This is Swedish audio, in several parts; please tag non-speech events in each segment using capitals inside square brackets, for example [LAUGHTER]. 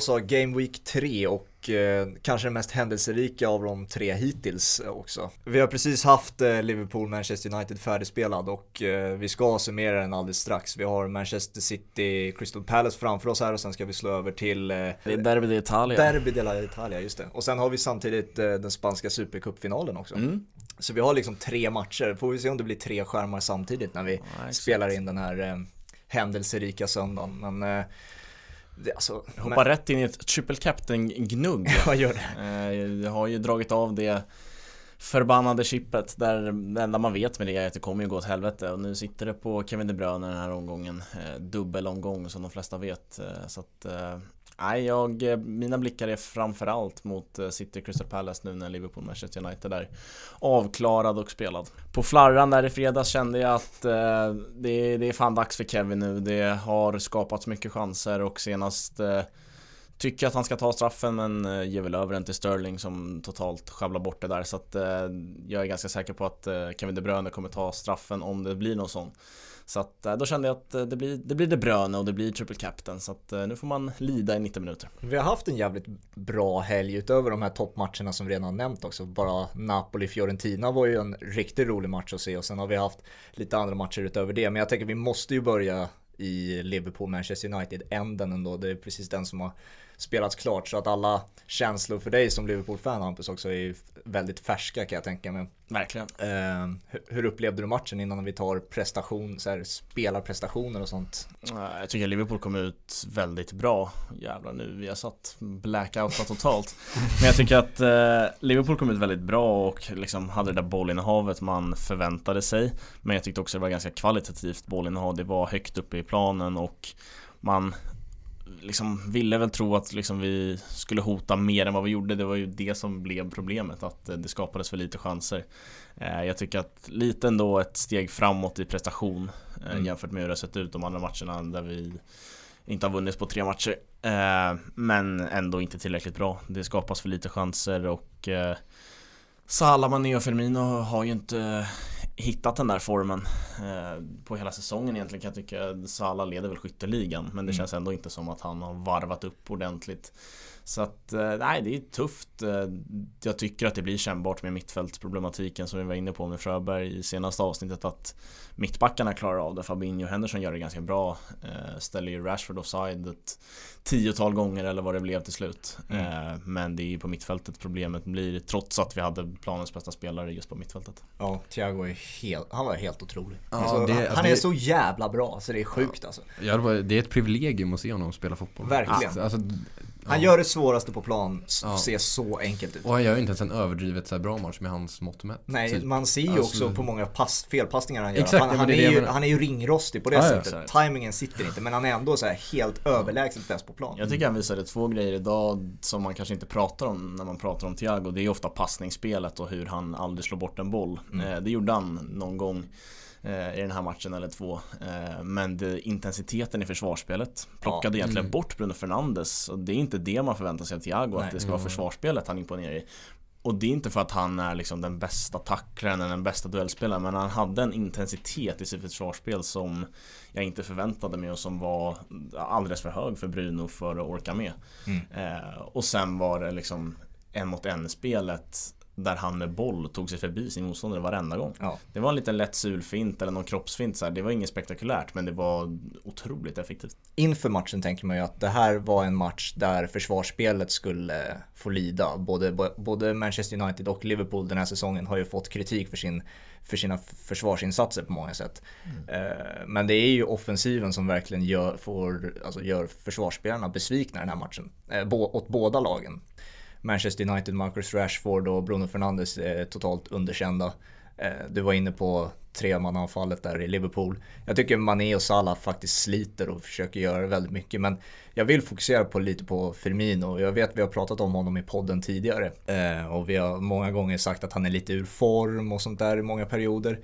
då så, Game Week 3 och eh, kanske den mest händelserika av de tre hittills också. Vi har precis haft eh, Liverpool-Manchester United färdigspelad och eh, vi ska summera den alldeles strax. Vi har Manchester City, Crystal Palace framför oss här och sen ska vi slå över till eh, Det är Derby d'Italia. Derby della Italia, just det. Och sen har vi samtidigt eh, den spanska supercupfinalen också. Mm. Så vi har liksom tre matcher, får vi se om det blir tre skärmar samtidigt när vi exakt. spelar in den här eh, händelserika söndagen. Men eh, det, alltså, Hoppar rätt in i ett triple captain-gnugg. vad [LAUGHS] gör det? Eh, Jag har ju dragit av det förbannade chippet där det enda man vet med det är att det kommer ju gå åt helvete och nu sitter det på Kevin De Bruyne den här omgången eh, Dubbelomgång som de flesta vet eh, så att Nej, jag, eh, mina blickar är framförallt mot eh, City Crystal Palace nu när Liverpool Manchester United är avklarad och spelad. På flarran där i fredags kände jag att eh, det, det är fan dags för Kevin nu. Det har skapats mycket chanser och senast eh, Tycker att han ska ta straffen men eh, ger väl över den till Sterling som totalt sjabblar bort det där så att eh, jag är ganska säker på att eh, Kevin De Bruyne kommer ta straffen om det blir någon sån. Så att eh, då kände jag att eh, det blir, det blir det Bröne och det blir triple captain så att eh, nu får man lida i 90 minuter. Vi har haft en jävligt bra helg utöver de här toppmatcherna som vi redan har nämnt också. Bara Napoli-Fiorentina var ju en riktigt rolig match att se och sen har vi haft lite andra matcher utöver det. Men jag tänker vi måste ju börja i Liverpool-Manchester United-änden ändå. Det är precis den som har spelats klart så att alla känslor för dig som Liverpool-fan Hampus också är väldigt färska kan jag tänka mig. Verkligen. Eh, hur- upplevde du matchen innan vi tar prestation, så här, spelarprestationer och sånt? Jag tycker Liverpool kom ut väldigt bra. Jävlar nu, vi har satt blackoutat totalt. [LAUGHS] Men jag tycker att eh, Liverpool kom ut väldigt bra och liksom hade det där bollinnehavet man förväntade sig. Men jag tyckte också det var ganska kvalitativt bollinnehav. Det var högt uppe i planen och man liksom ville väl tro att liksom vi skulle hota mer än vad vi gjorde. Det var ju det som blev problemet, att eh, det skapades för lite chanser. Eh, Jag tycker att lite ändå ett steg framåt i prestation eh, Mm. jämfört med hur det har sett ut de andra matcherna där vi inte har vunnit på tre matcher. Men ändå inte tillräckligt bra. Det skapas för lite chanser och Salah, Mané och Firmino har ju inte hittat den där formen eh, på hela säsongen egentligen kan jag tycka. Salah leder väl skytteligan men det Mm. känns ändå inte som att han har varvat upp ordentligt. Så att, eh, nej det är tufft. Eh, Jag tycker att det blir kännbart med mittfältsproblematiken som vi var inne på med Fröberg i senaste avsnittet att mittbackarna klarar av det. Fabinho och Henderson gör det ganska bra. Eh, Ställer ju Rashford offside ett tiotal gånger eller vad det blev till slut. Mm. Men det är ju på mittfältet problemet blir trots att vi hade planens bästa spelare just på mittfältet. Ja, Thiago är helt, han var helt otrolig. Ja, alltså, det- han, alltså han är det- så jävla bra så det är sjukt alltså. Ja, det, är ett privilegium att se honom spela fotboll. Verkligen. Alltså, Han ja. gör det svåraste på plan, Ja. ser så enkelt ut. Och han gör ju inte ens en överdrivet så här bra match med hans mått mätt. Nej, typ. man ser ju Alltså- också på många pass, felpassningar han gör. Exakt, han, ja, han, är ju, han är ju ringrostig på det Ja, ja. sättet. Exakt. Timingen sitter inte, men han är ändå så här helt överlägset bäst på plan. Jag tycker han visade två grejer idag som man kanske inte pratar om när man pratar om Thiago. Det är ju ofta passningsspelet och hur han aldrig slår bort en boll. Mm. Eh, Det gjorde han någon gång i den här matchen eller två. Eh, Men det, intensiteten i försvarsspelet plockade Ja. egentligen Mm. bort Bruno Fernandes. Och det är inte det man förväntar sig av Thiago, Nej. att det ska vara Mm. försvarsspelet han imponerar i. Och det är inte för att han är liksom den bästa tacklaren eller den bästa duellspelaren men han hade en intensitet i sitt försvarsspel som jag inte förväntade mig och som var alldeles för hög för Bruno för att orka med. Mm. Eh, och sen var det liksom en mot en spelet där han med boll tog sig förbi sin motståndare varenda gång. Ja. Det var en liten lätt sulfint eller någon kroppsfint så här. Det var inget spektakulärt men det var otroligt effektivt. Inför matchen tänker man ju att det här var en match där försvarsspelet skulle få lida. Både, både Manchester United och Liverpool den här säsongen har ju fått kritik för, sin, för sina försvarsinsatser på många sätt. Eh, Men det är ju offensiven som verkligen gör, får, alltså gör försvarsspelarna besvikna den här matchen. Eh, Åt båda lagen. Manchester United, Marcus Rashford och Bruno Fernandes är totalt underkända. Eh, du var inne på tremannaanfallet där i Liverpool. Jag tycker Mané och Salah faktiskt sliter och försöker göra väldigt mycket. Men jag vill fokusera på lite på Firmino. Jag vet vi har pratat om honom i podden tidigare. Eh, och vi har många gånger sagt att han är lite ur form och sånt där i många perioder.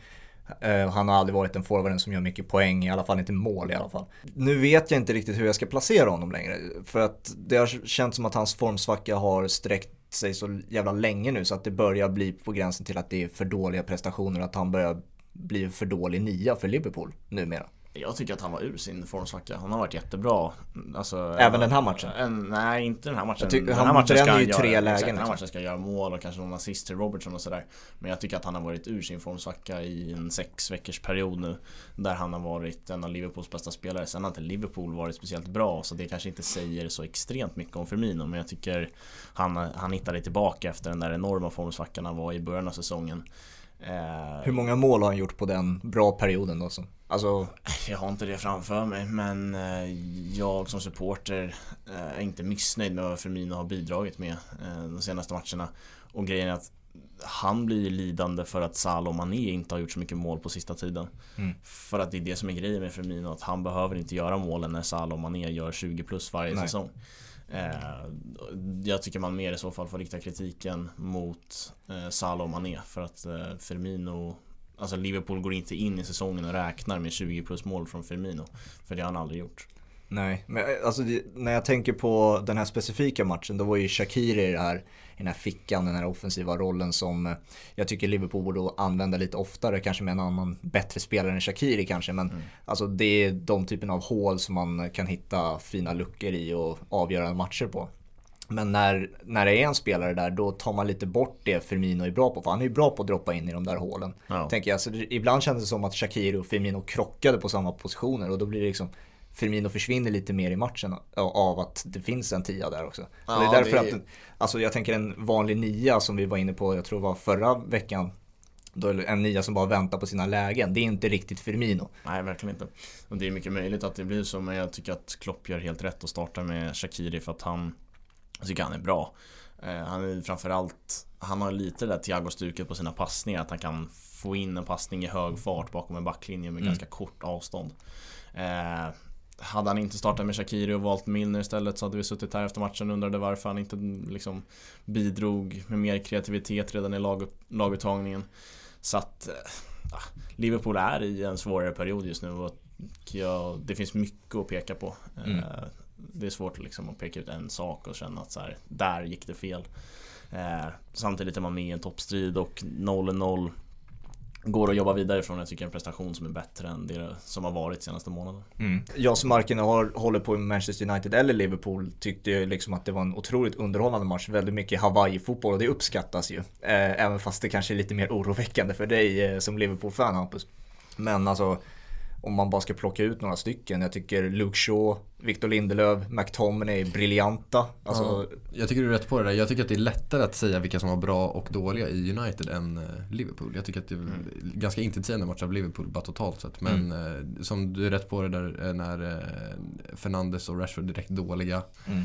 Eh, han har aldrig varit en forwarden som gör mycket poäng, i alla fall inte mål i alla fall. Nu vet jag inte riktigt hur jag ska placera honom längre. För att det har känts som att hans formsvacka har sträckt sig så jävla länge nu så att det börjar bli på gränsen till att det är för dåliga prestationer och att han börjar bli för dålig nia för Liverpool numera. Jag tycker att han var ur sin formsvacka. Han har varit jättebra. Alltså, Även den här matchen? En, nej, inte den här matchen. tycker- den han här matchen ska bränner ju göra- tre lägen, exakt, Den här liksom. matchen ska göra mål och kanske någon assist till Robertson och sådär. Men jag tycker att han har varit ur sin formsvacka i en sex veckors period nu. Där han har varit en av Liverpools bästa spelare. Sen har inte Liverpool varit speciellt bra så det kanske inte säger så extremt mycket om Firmino. Men jag tycker han, han hittade tillbaka efter den där enorma formsvackan han var i början av säsongen. Eh, Hur många mål har han gjort på den bra perioden då? Som, alltså, Jag har inte det framför mig men eh, jag som supporter eh, är inte missnöjd med vad Firmino har bidragit med de senaste matcherna. Och grejen är att han blir ju lidande för att Salah och Mané inte har gjort så mycket mål på sista tiden. Mm. För att det är det som är grejen med Firmino, att han behöver inte göra målen när Salah och Mané gör 20 plus varje Nej. säsong. Eh, jag tycker man mer i så fall får rikta kritiken mot eh, Salah och Mané för att eh, Firmino Alltså Liverpool går inte in i säsongen och räknar med 20 plus mål från Firmino För det har han aldrig gjort nej. Men eh, alltså, det, när jag tänker på den här specifika matchen, då var ju Shakiri i, det här, i den här fickan, den här offensiva rollen som eh, jag tycker Liverpool borde använda lite oftare, kanske med en annan bättre spelare än Shakiri kanske. Men Mm. alltså, det är de typen av hål som man kan hitta fina luckor i och avgörande matcher på. Men när, när det är en spelare där, då tar man lite bort det Firmino är bra på. För han är ju bra på att droppa in i de där hålen. Ja. Tänker jag. Så ibland kändes det som att Shakiri och Firmino krockade på samma positioner och då blir det liksom Firmino försvinner lite mer i matchen av att det finns en tia där också. Ja, det är därför det att, alltså jag tänker en vanlig nia som vi var inne på, jag tror var förra veckan, då en nia som bara väntar på sina lägen, det är inte riktigt Firmino. Nej, verkligen inte. Och det är mycket möjligt att det blir så, men jag tycker att Klopp gör helt rätt att starta med Shakiri för att han Jag tycker han är bra. Eh, han är framförallt Han har lite det där Thiago-stuket på sina passningar, att han kan få in en passning i hög fart bakom en backlinje med Mm. ganska kort avstånd. Eh, hade han inte startat med Shakiri och valt Milner istället så hade vi suttit här efter matchen och undrade varför han inte liksom bidrog med mer kreativitet redan i lag, laguttagningen. Så att eh, Liverpool är i en svårare period just nu och jag, det finns mycket att peka på. Mm. Eh, Det är svårt liksom att peka ut en sak och känna att så här, där gick det fel. Eh, samtidigt är man med i en toppstrid och 0-0 går att jobba vidare från. Jag tycker en prestation som är bättre än det som har varit senaste månaden. Jag som varken har, håller på med Manchester United eller Liverpool tyckte ju liksom att det var en otroligt underhållande match. Väldigt mycket Hawaii-fotboll och det uppskattas ju. Eh, även fast det kanske är lite mer oroväckande för dig eh, som Liverpool-fan Hampus. Men alltså om man bara ska plocka ut några stycken. Jag tycker Luke Shaw, Victor Lindelöf, McTominay är briljanta. Alltså, Ja, jag tycker du är rätt på det där. Jag tycker att det är lättare att säga vilka som var bra och dåliga i United än eh, Liverpool. Jag tycker att det är Mm. ganska intetsägande match av Liverpool bara totalt sett. Men eh, som du är rätt på det där eh, när Fernandes och Rashford är direkt dåliga. mm.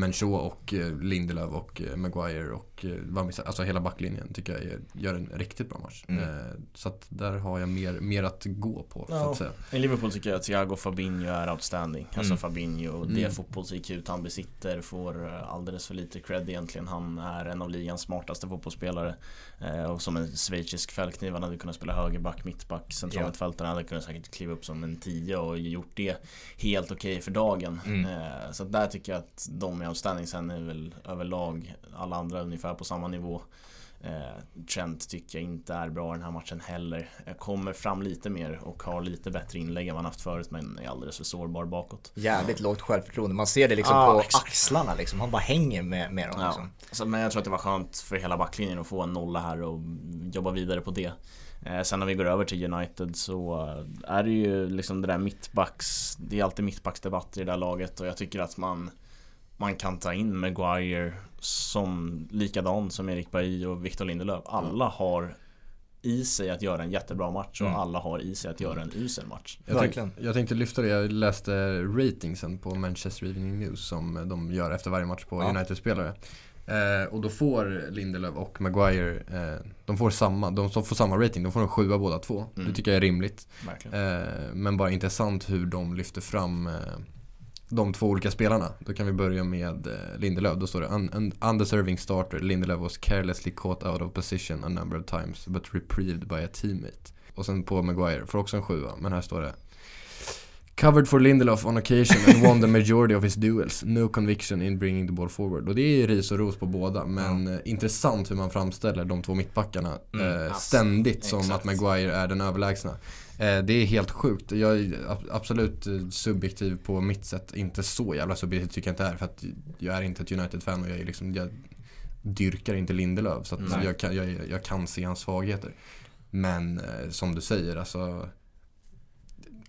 Men Shaw och Lindelöf och Maguire och eh, Wan-Bissaka, alltså hela backlinjen tycker jag är, gör en riktigt bra match. Mm. Eh, så att där har jag mer, mer att gå på så Ja. att säga. I Liverpool tycker jag att Thiago Fabinho är outstanding. Alltså Mm. Fabinho, Mm. det fotbolls-IQ han besitter får eh, alldeles för lite cred egentligen. Han är en av ligans smartaste fotbollsspelare. Eh, och som en schweizisk fällkniv, han hade kunnat spela högerback, mittback, centralmittfältare. Han hade kunnat säkert kliva upp som en tia och gjort det helt okej för dagen. Mm. Eh, så där tycker jag att de är outstanding. Sen är väl överlag alla andra ungefär på samma nivå. Eh, Trent tycker jag inte är bra i den här matchen heller. Jag kommer fram lite mer och har lite bättre inlägg än han haft förut men är alldeles för sårbar bakåt. Jävligt lågt självförtroende. Man ser det liksom Ja, på exakt. axlarna liksom. Han bara hänger med, med dem. Ja. Liksom. Så, men jag tror att det var skönt för hela backlinjen att få en nolla här och jobba vidare på det. Eh, sen när vi går över till United så är det ju liksom det där mittbacks Det är alltid mittbacksdebatt i det där laget och jag tycker att man Man kan ta in Maguire som likadan som Erik Bailly och Victor Lindelöf. Alla har i sig att göra en jättebra match och Mm. alla har i sig att göra en usel match. Jag, tänk, Verkligen. jag tänkte lyfta det, jag läste ratingsen på Manchester Evening News som de gör efter varje match på Ja. United-spelare. Eh, och då får Lindelöf och Maguire, eh, de får samma, de får samma rating, de får en sjua båda två. Mm. Det tycker jag är rimligt. Eh, men bara intressant hur de lyfter fram eh, de två olika spelarna. Då kan vi börja med eh, Lindelöf. Då står det Un un undeserving starter. Lindelöf was carelessly caught out of position a number of times but reprieved by a teammate. Och sen på Maguire får också en sjua. Men här står det Covered for Lindelof on occasion and won the majority of his duels. No conviction in bringing the ball forward. Och det är ris och ros på båda. Men eh, intressant hur man framställer de två mittbackarna Mm, eh, ständigt som exakt. att Maguire är den överlägsna. Eh, det är helt sjukt. Jag är ab- absolut eh, subjektiv på mitt sätt. Inte så jävla subjektiv tycker jag inte är. För att jag är inte ett United-fan och jag är liksom jag dyrkar inte Lindelöf. Så jag, kan, jag, jag kan se hans svagheter. Men eh, som du säger, alltså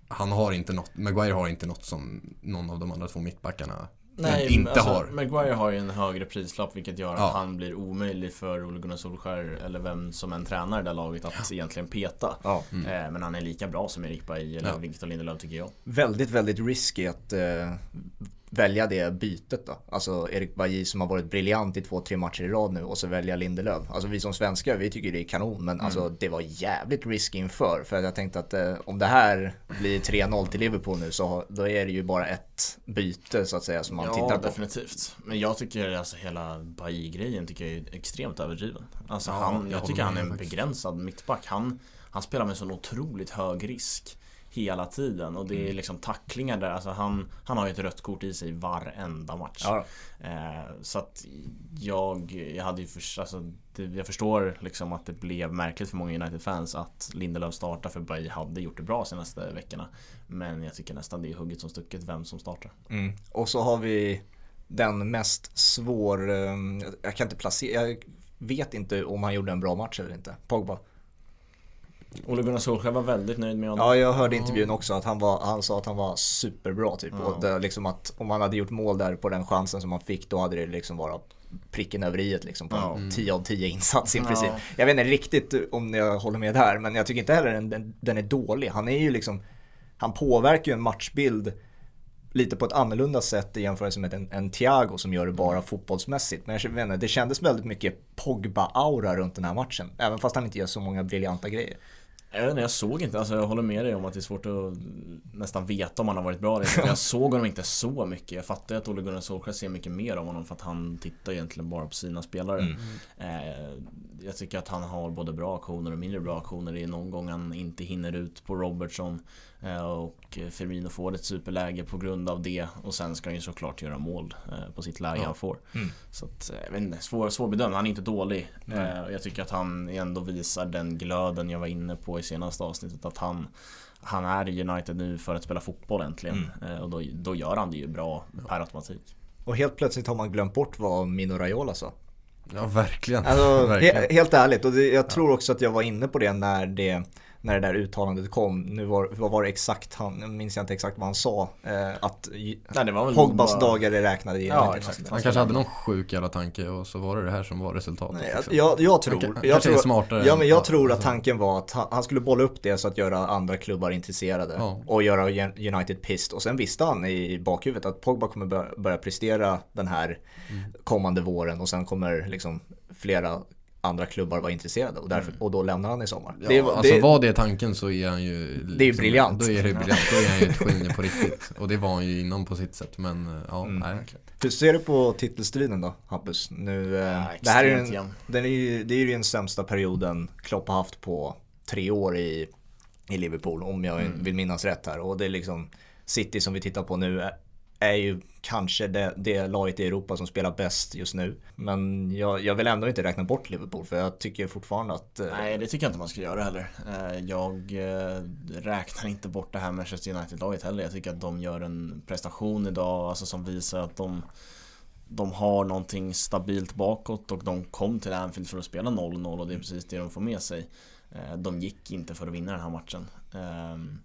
han har inte något, Maguire har inte något som någon av de andra två mittbackarna Nej, inte alltså, har. Maguire har ju en högre prislapp vilket gör Ja. att han blir omöjlig för Ole Gunnar Solskjaer eller vem som än tränar det där laget att egentligen peta. Ja. Mm. Eh, men han är lika bra som Erik Bailly eller Ja. Victor Lindelöf tycker jag. Väldigt, väldigt risky att eh, välja det bytet då. Alltså Erik Bajy som har varit briljant i två, tre matcher i rad nu och så välja Lindelöf. Alltså vi som svenskar, vi tycker det är kanon men alltså det var jävligt risky inför. För att jag tänkte att eh, om det här blir 3-0 till Liverpool nu så då är det ju bara ett byte så att säga som man ja, tittar på. definitivt. Men jag tycker alltså hela Bailly-grejen tycker jag är extremt överdriven. Alltså Ja, han, jag jag tycker han är en begränsad mittback. Han, han spelar med sån otroligt hög risk hela tiden och det Mm. är liksom tacklingar där. Alltså han, han har ju ett rött kort i sig varenda match. Ja, Eh, så att jag, jag hade ju för, alltså, det, jag förstår liksom att det blev märkligt för många United-fans att Lindelöf startar för Bay hade gjort det bra senaste veckorna. Men jag tycker nästan det är hugget som stucket vem som startar. Mm. Och så har vi den mest svår, eh, jag kan inte placera, jag vet inte om han gjorde en bra match eller inte. Pogba. Ole Gunnar Solskjaer var väldigt nöjd med honom. Ja, jag hörde intervjun också att han, var, han sa att han var superbra typ. Ja. Och det, liksom att om han hade gjort mål där på den chansen som han fick då hade det liksom varit pricken över i liksom på Ja. en 10 av 10 insats i Ja. princip. Jag vet inte riktigt om jag håller med där men jag tycker inte heller den, den, den är dålig. Han är ju liksom, han påverkar ju en matchbild lite på ett annorlunda sätt i jämförelse med en, en Thiago som gör det bara fotbollsmässigt. Men jag vet inte, det kändes väldigt mycket Pogba-aura runt den här matchen. Även fast han inte gör så många briljanta grejer. Jag, inte, jag såg inte, alltså jag håller med dig om att det är svårt att nästan veta om han har varit bra eller inte. Jag [LAUGHS] såg honom inte så mycket. Jag fattar att Ole Gunnar Solskjaer ser mycket mer av honom för att han tittar egentligen bara på sina spelare. Mm. Eh, jag tycker att han har både bra aktioner och mindre bra aktioner. Det är någon gång han inte hinner ut på Robertson och Firmino får ett superläge på grund av det. Och sen ska han ju såklart göra mål eh, på sitt läge Ja. han får. Mm. Så att, eh, jag vet inte, svår, svårbedömd. Han är inte dålig. Nej. Eh, och jag tycker att han ändå visar den glöden jag var inne på i senaste avsnittet. Att han, han är i United nu för att spela fotboll äntligen. Mm. Eh, och då, då gör han det ju bra per automatik. Och helt plötsligt har man glömt bort vad Mino Raiola sa. Ja, verkligen. Alltså, [LAUGHS] verkligen. he helt ärligt, och det, jag tror också att jag var inne på det när det, när det där uttalandet kom. Nu var, vad var det exakt han, nu minns jag inte exakt vad han sa. Eh, att Nej, det var väl Pogbas bara- dagar är räknade i Ja, exakt. Han kanske hade någon sjuk jävla tanke och så var det det här som var resultatet. Nej, liksom. jag, jag, jag tror, Han jag tror, smartare ja, men jag ja, tror att alltså. tanken var att han, han skulle bolla upp det så att göra andra klubbar intresserade Ja. och göra United pissed. Och sen visste han i bakhuvudet att Pogba kommer börja, börja prestera den här Mm. kommande våren och sen kommer liksom flera andra klubbar vara intresserade och, därför, och då lämnar han i sommar. Mm. Ja, Det- alltså det- var det tanken så är han ju liksom, Det är ju briljant. Då är det briljant, då är han ju ett geni på riktigt Och det var han ju innan på sitt sätt men eh, ja, Mm. nej Hur ser du på titelstriden då, Hampus? Nu, eh, Ja, det här är ju extremt den, jämn. den är ju, det är ju den sämsta perioden Klopp har haft på tre år i, i Liverpool, om jag Mm. vill minnas rätt här. Och det är liksom City som vi tittar på nu är, är ju kanske det, det laget i Europa som spelar bäst just nu. Men jag, jag vill ändå inte räkna bort Liverpool för jag tycker fortfarande att eh, Nej, det tycker jag inte man ska göra heller. Eh, jag eh, räknar inte bort det här Manchester United-laget heller. Jag tycker att de gör en prestation idag alltså som visar att de de har någonting stabilt bakåt och de kom till Anfield för att spela 0-0 och det är precis det de får med sig. Eh, de gick inte för att vinna den här matchen. Ehm,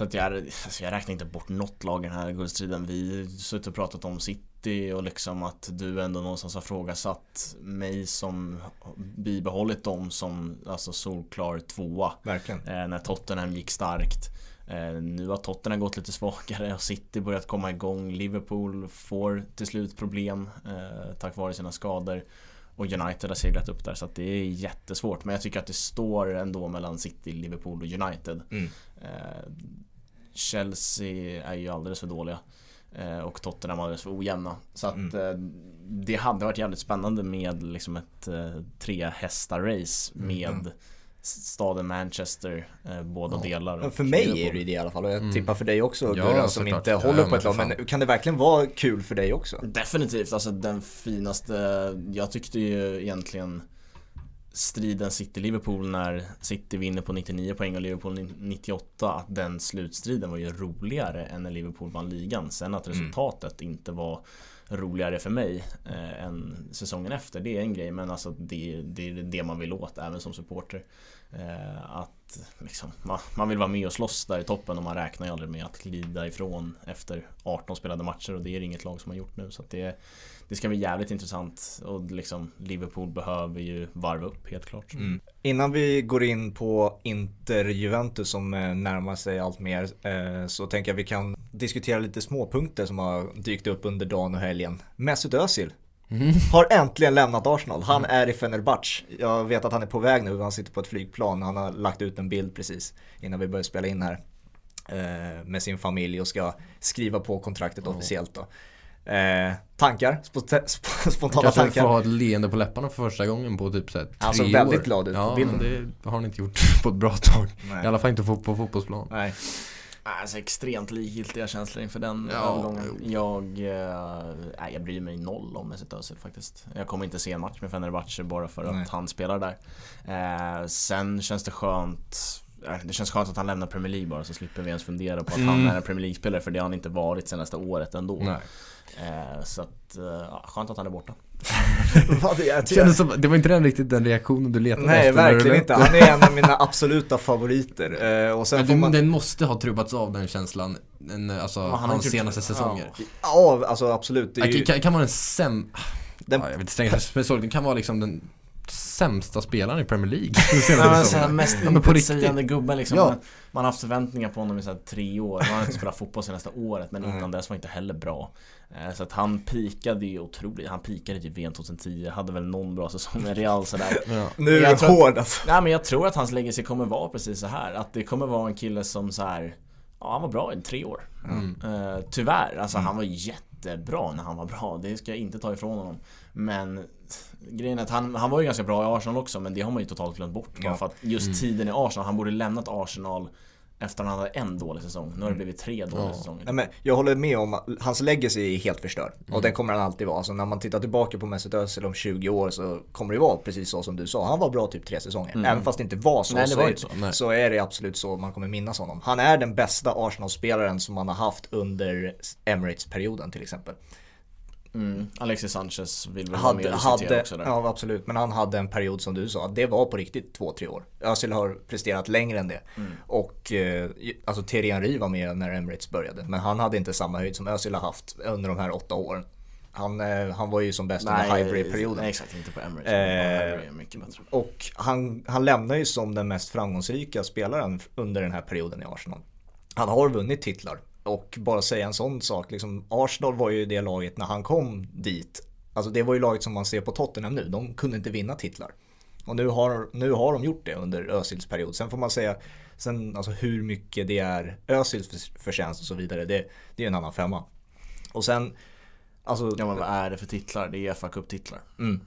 så att jag, alltså jag räknar inte bort något lag i den här guldstriden. Vi har suttit och pratat om City och liksom att du ändå någonstans har frågasatt mig som bibehållit dem som alltså solklar tvåa. verkligen. Eh, när Tottenham gick starkt. Eh, nu har Tottenham gått lite svagare och City börjat komma igång. Liverpool får till slut problem eh, tack vare sina skador. Och United har seglat upp där så det är jättesvårt. Men jag tycker att det står ändå mellan City, Liverpool och United. Mm. Chelsea är ju alldeles för dåliga. Eh, och Tottenham alldeles för ojämna. Så att Mm. eh, det hade varit jävligt spännande med liksom ett eh, tre hästar race Mm. med staden Manchester, eh, båda Ja. delar. För mig Liverpool. är det ju det i alla fall och jag Mm. tippar för dig också Ja, Gurra som inte Ja, håller på men ett lag. Men kan det verkligen vara kul för dig också? Definitivt, alltså den finaste, jag tyckte ju egentligen striden City-Liverpool när City vinner på 99 poäng och Liverpool 98 att den slutstriden var ju roligare än när Liverpool vann ligan. Sen att Mm. resultatet inte var roligare för mig eh, än säsongen efter, det är en grej men alltså det, det är det man vill åt även som supporter. Eh, att liksom, man, man vill vara med och slåss där i toppen och man räknar ju aldrig med att glida ifrån efter 18 spelade matcher och det är det inget lag som har gjort nu så det, det ska bli jävligt intressant och liksom Liverpool behöver ju varva upp helt klart. Mm. Innan vi går in på Inter-Juventus som eh, närmar sig allt mer eh, så tänker jag vi kan diskutera lite småpunkter som har dykt upp under dagen och helgen. Mesut Özil har äntligen lämnat Arsenal. Han är i Fenerbahce. Jag vet att han är på väg nu, han sitter på ett flygplan. Han har lagt ut en bild precis innan vi började spela in här. eh, Med sin familj och ska skriva på kontraktet officiellt då. Eh, tankar? Sponta- [LAUGHS] sp- Spontana Kanske tankar? får ha ett leende på läpparna för första gången på typ såhär tre Han såg år. väldigt glad ut på ja, bilden. men det har han inte gjort [LAUGHS] på ett bra tag. Nej. I alla fall inte på, på fotbollsplan. Nej. Alltså extremt likgiltiga känslor inför den Ja, övergången. Jag, nej, jag bryr mig noll om Mesut Özil faktiskt. Jag kommer inte se en match med Fenerbahce bara för att Nej. han spelar där. Eh, sen känns det skönt det känns skönt att han lämnar Premier League bara så slipper vi ens fundera på att Mm. han är en Premier League-spelare för det har han inte varit senaste året ändå. Nej. Eh, så att, eh, ja, skönt att han är borta. [LAUGHS] Det, Kändes som, det var inte den riktigt den reaktionen du letade Nej, efter du verkligen inte. det. Han är en av mina absoluta favoriter. Eh, och sen du, man... den måste ha trubbats av den känslan, en, alltså Ja, han har hans gjort- senaste säsonger. Ja. Ja, alltså absolut. Det ju... kan, kan vara den säm... Den- Ja, jag vet inte strängt [LAUGHS] men så, det kan vara liksom den sämsta spelaren i Premier League. den Nej, senaste såhär mest Ja, intetsägande gubben liksom. Ja. Man, har haft förväntningar på honom i såhär tre år. Man har inte spelat fotboll senaste året men Nej. innan dess var inte heller bra. Eh, Så att han pikade ju otroligt. Han pikade typ VM 2010. Hade väl någon bra säsong med Real sådär. Ja. Nu är Jag det tror- hård alltså. Nej men jag tror att hans legacy kommer vara precis så här Att det kommer vara en kille som så här. Ja han var bra i tre år. Mm. Eh, tyvärr, alltså han var jättebra när han var bra. Det ska jag inte ta ifrån honom. Men grejen är att han, han var ju ganska bra i Arsenal också men det har man ju totalt glömt bort. Bara Ja. för att just Mm. tiden i Arsenal, han borde lämnat Arsenal efter att han hade en dålig säsong. Nu har det blivit tre dåliga Ja. säsonger. Nej, men jag håller med om att hans legacy är helt förstörd. Mm. Och den kommer han alltid vara. Alltså när man tittar tillbaka på Mesut Özil om 20 år så kommer det vara precis så som du sa. Han var bra typ tre säsonger. Mm. Även fast det inte var så. Nej, så, var är, inte så. Så är det absolut så man kommer minnas honom. Han är den bästa Arsenal-spelaren som man har haft under Emirates-perioden till exempel. Mm. Alexis Sanchez vill väl vara Hade, och diskutera hade, också där. ja absolut, men han hade en period som du sa, det var på riktigt två, tre år. Özil har presterat längre än det. Mm. Och eh, alltså Thierry Henry var med när Emirates började, men han hade inte samma höjd som Özil har haft under de här åtta åren. Han, eh, han var ju som bäst under Highbury-perioden. Nej exakt, inte på Emirates. Eh, mycket bättre. Och han, han lämnar ju som den mest framgångsrika spelaren under den här perioden i Arsenal. Han har vunnit titlar. Och bara säga en sån sak, liksom, Arsenal var ju det laget när han kom dit. Alltså det var ju laget som man ser på Tottenham nu, de kunde inte vinna titlar. Och nu har, nu har de gjort det under Özils period. Sen får man säga, sen, alltså hur mycket det är Özils för- förtjänst och så vidare, det, det är en annan femma. Och sen, alltså... Ja men vad är det för titlar? Det är fa Cup-titlar. Mm.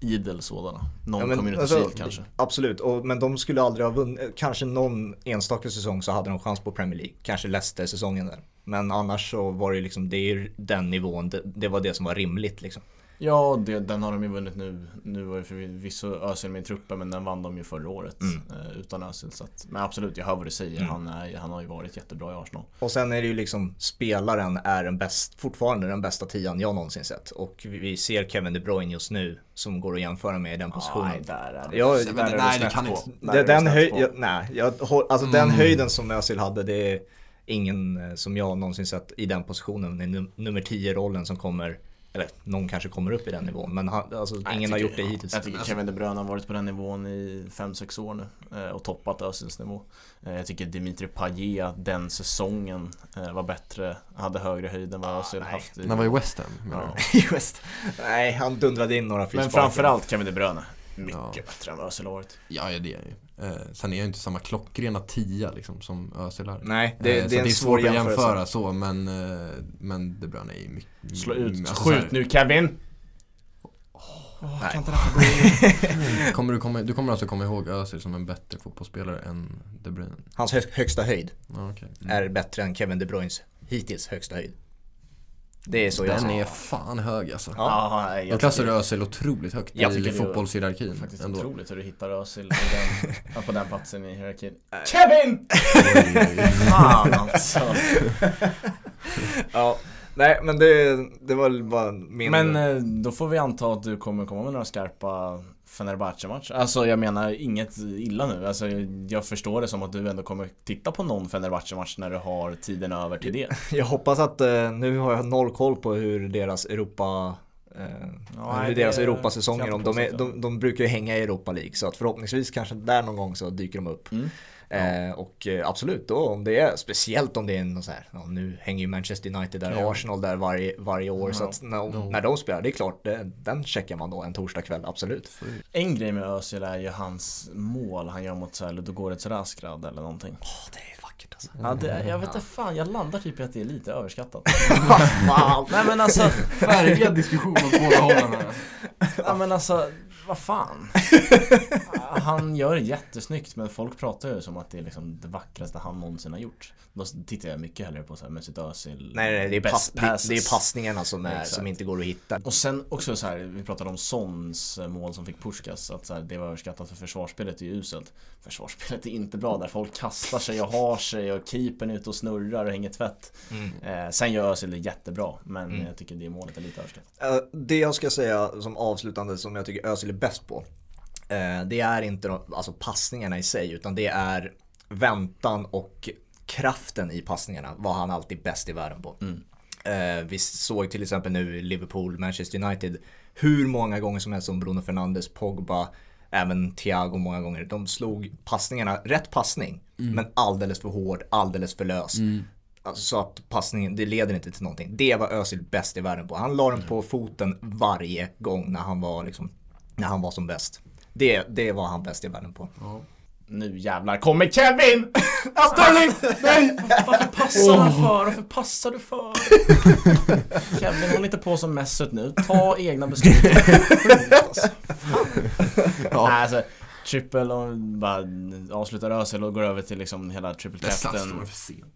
Idel sådana. Någon Ja, men, Community alltså, Shield kanske. Absolut, och, men de skulle aldrig ha vunnit, kanske någon enstaka säsong så hade de chans på Premier League, kanske Leicester-säsongen där. Men annars så var det liksom, det är den nivån, det, det var det som var rimligt liksom. Ja, det, den har de ju vunnit nu. Nu var ju förvisso Özil med i truppen men den vann de ju förra året Mm. eh, utan Özil. Så att, men absolut, jag hör vad du säger. Mm. Han, är, han har ju varit jättebra i Arsenal. Och sen är det ju liksom, spelaren är den bäst, fortfarande den bästa tian jag någonsin sett. Och vi, ser Kevin De Bruyne just nu som går att jämföra med i den positionen. Nej, där är det. Ja, där men är det- det nej, det kan på. inte- Det, det den, höj, jag, nej, jag, alltså den Mm. höjden som Özil hade, det är ingen eh, som jag någonsin sett i den positionen, i num- nummer 10-rollen som kommer, eller någon kanske kommer upp i den nivån, men han, alltså, Nej, ingen har gjort det hittills. Jag tycker Alltså- Kevin De Bruyne har varit på den nivån i 5-6 år nu eh, och toppat Özils nivå. Eh, Jag tycker Dimitri Payet den säsongen eh, var bättre, hade högre höjd än vad Özil nej. haft i... När han var i West Ham Ja. [LAUGHS] West. Nej, han dundrade in några Men frisparkar. framförallt Kevin De Bruyne. Mycket Ja. bättre än vad Özil har varit. Ja, det är ju. Eh, sen är jag inte samma klockrena tia liksom som Özil är. Nej, det, Eh, det så är en det är svår svårt att jämförelse. jämföra så, men, eh, men De Bruyne är ju mycket... Slå ut. alltså, Skjut nu Kevin! [LAUGHS] Kommer du, komma, du kommer alltså komma ihåg Özil som en bättre fotbollsspelare än De Bruyne? Hans hö- högsta höjd Ja, okej. är bättre än Kevin De Bruynes hittills högsta höjd. Det är så jag Den ser är fan hög alltså. Ja. Ja, jag klassar Özil otroligt högt Jag i tycker det är fotbollshierarkin faktiskt ändå. otroligt hur du hittar Özil på den, ja, [LAUGHS] på den platsen i hierarkin. Kevin! [LAUGHS] Fan alltså. [LAUGHS] Ja, nej men det, det var bara min... Men eh, då får vi anta att du kommer komma med några skarpa Fenerbahce-matcher. Alltså jag menar inget illa nu. Alltså jag förstår det som att du ändå kommer titta på någon Fenerbahce-match när du har tiden över till det. [LAUGHS] Jag hoppas att, eh, nu har jag noll koll på hur deras Europa eh, Ja, hur deras Europasäsonger, de, påstå. de, de brukar ju hänga i Europa League så att förhoppningsvis kanske där någon gång så dyker de upp. Mm. Eh, och eh, absolut då om det är, speciellt om det är någon så här, ja, nu hänger ju Manchester United där, Ja. Arsenal där varje, varje år så att när, Ja. när de spelar, det är klart, det, den checkar man då en torsdag kväll, absolut. En grej med Özil är ju hans mål han gör mot så här Ludogorets Raskrad eller någonting. Åh, det är vackert alltså. Ja, det, jag vet inte fan, jag landar typ i att det är lite överskattat. [LAUGHS] Nej men alltså, Färgad [LAUGHS] diskussion åt båda hållen här. ja men alltså, vad fan. [LAUGHS] Han gör det jättesnyggt men folk pratar ju som att det är liksom det vackraste han någonsin har gjort. Då tittar jag mycket hellre på så här Mesut Özil Nej, nej, det är, pass, det, det är passningarna som, är, som inte går att hitta. Och sen också så här, vi pratade om Sons mål som fick Puskas Att så här, det var överskattat för försvarsspelet är uselt Försvarsspelet är inte bra där folk kastar sig och har sig och keepern är ute och snurrar och hänger tvätt Mm. eh, Sen gör Özil det jättebra men Mm. jag tycker det målet är lite överskattat Eh, Det jag ska säga som avslutande som jag tycker Özil är bäst på. eh, Det är inte alltså passningarna i sig utan det är väntan och kraften i passningarna var han alltid bäst i världen på. Mm. Eh, Vi såg till exempel nu Liverpool, Manchester United hur många gånger som helst som Bruno Fernandes, Pogba, även Thiago många gånger. De slog passningarna, rätt passning, men alldeles för hård, alldeles för lös. Alltså, så att passningen, det leder inte till någonting. Det var Özil bäst i världen på. Han la den på foten varje gång när han var, liksom, när han var som bäst. Det, det var han bäst i världen på. Nu jävlar kommer Kevin! [LAUGHS] Sterling! Nej! Varför passar han för? Varför passar du för? [LAUGHS] Kevin håll inte på som Mesut nu, ta egna beslut alltså, [LAUGHS] Ja. Nej, alltså, Triple och bara avslutar Özil och går över till liksom hela triple captain.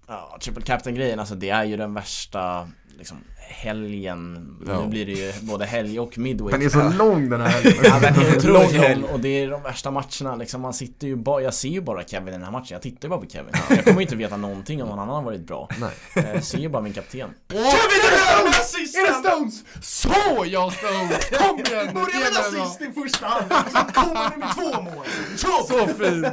Ja, triple captain grejen alltså det är ju den värsta liksom helgen Ja. Nu blir det ju både helg och midweek Den är så lång den här helgen. Ja, den är [LAUGHS] otroligt lång och det är de värsta matcherna liksom. Man sitter ju bara, jag ser ju bara Kevin i den här matchen. Jag tittar ju bara på Kevin. Jag kommer ju inte veta någonting om någon annan har varit bra. Nej. Eh, Jag ser ju bara min kapten. [LAUGHS] Kevin är det Stones! Så ja Stones! Kom igen! Börja med assist i första halvlek, sen kommer det med två mål. Så fin!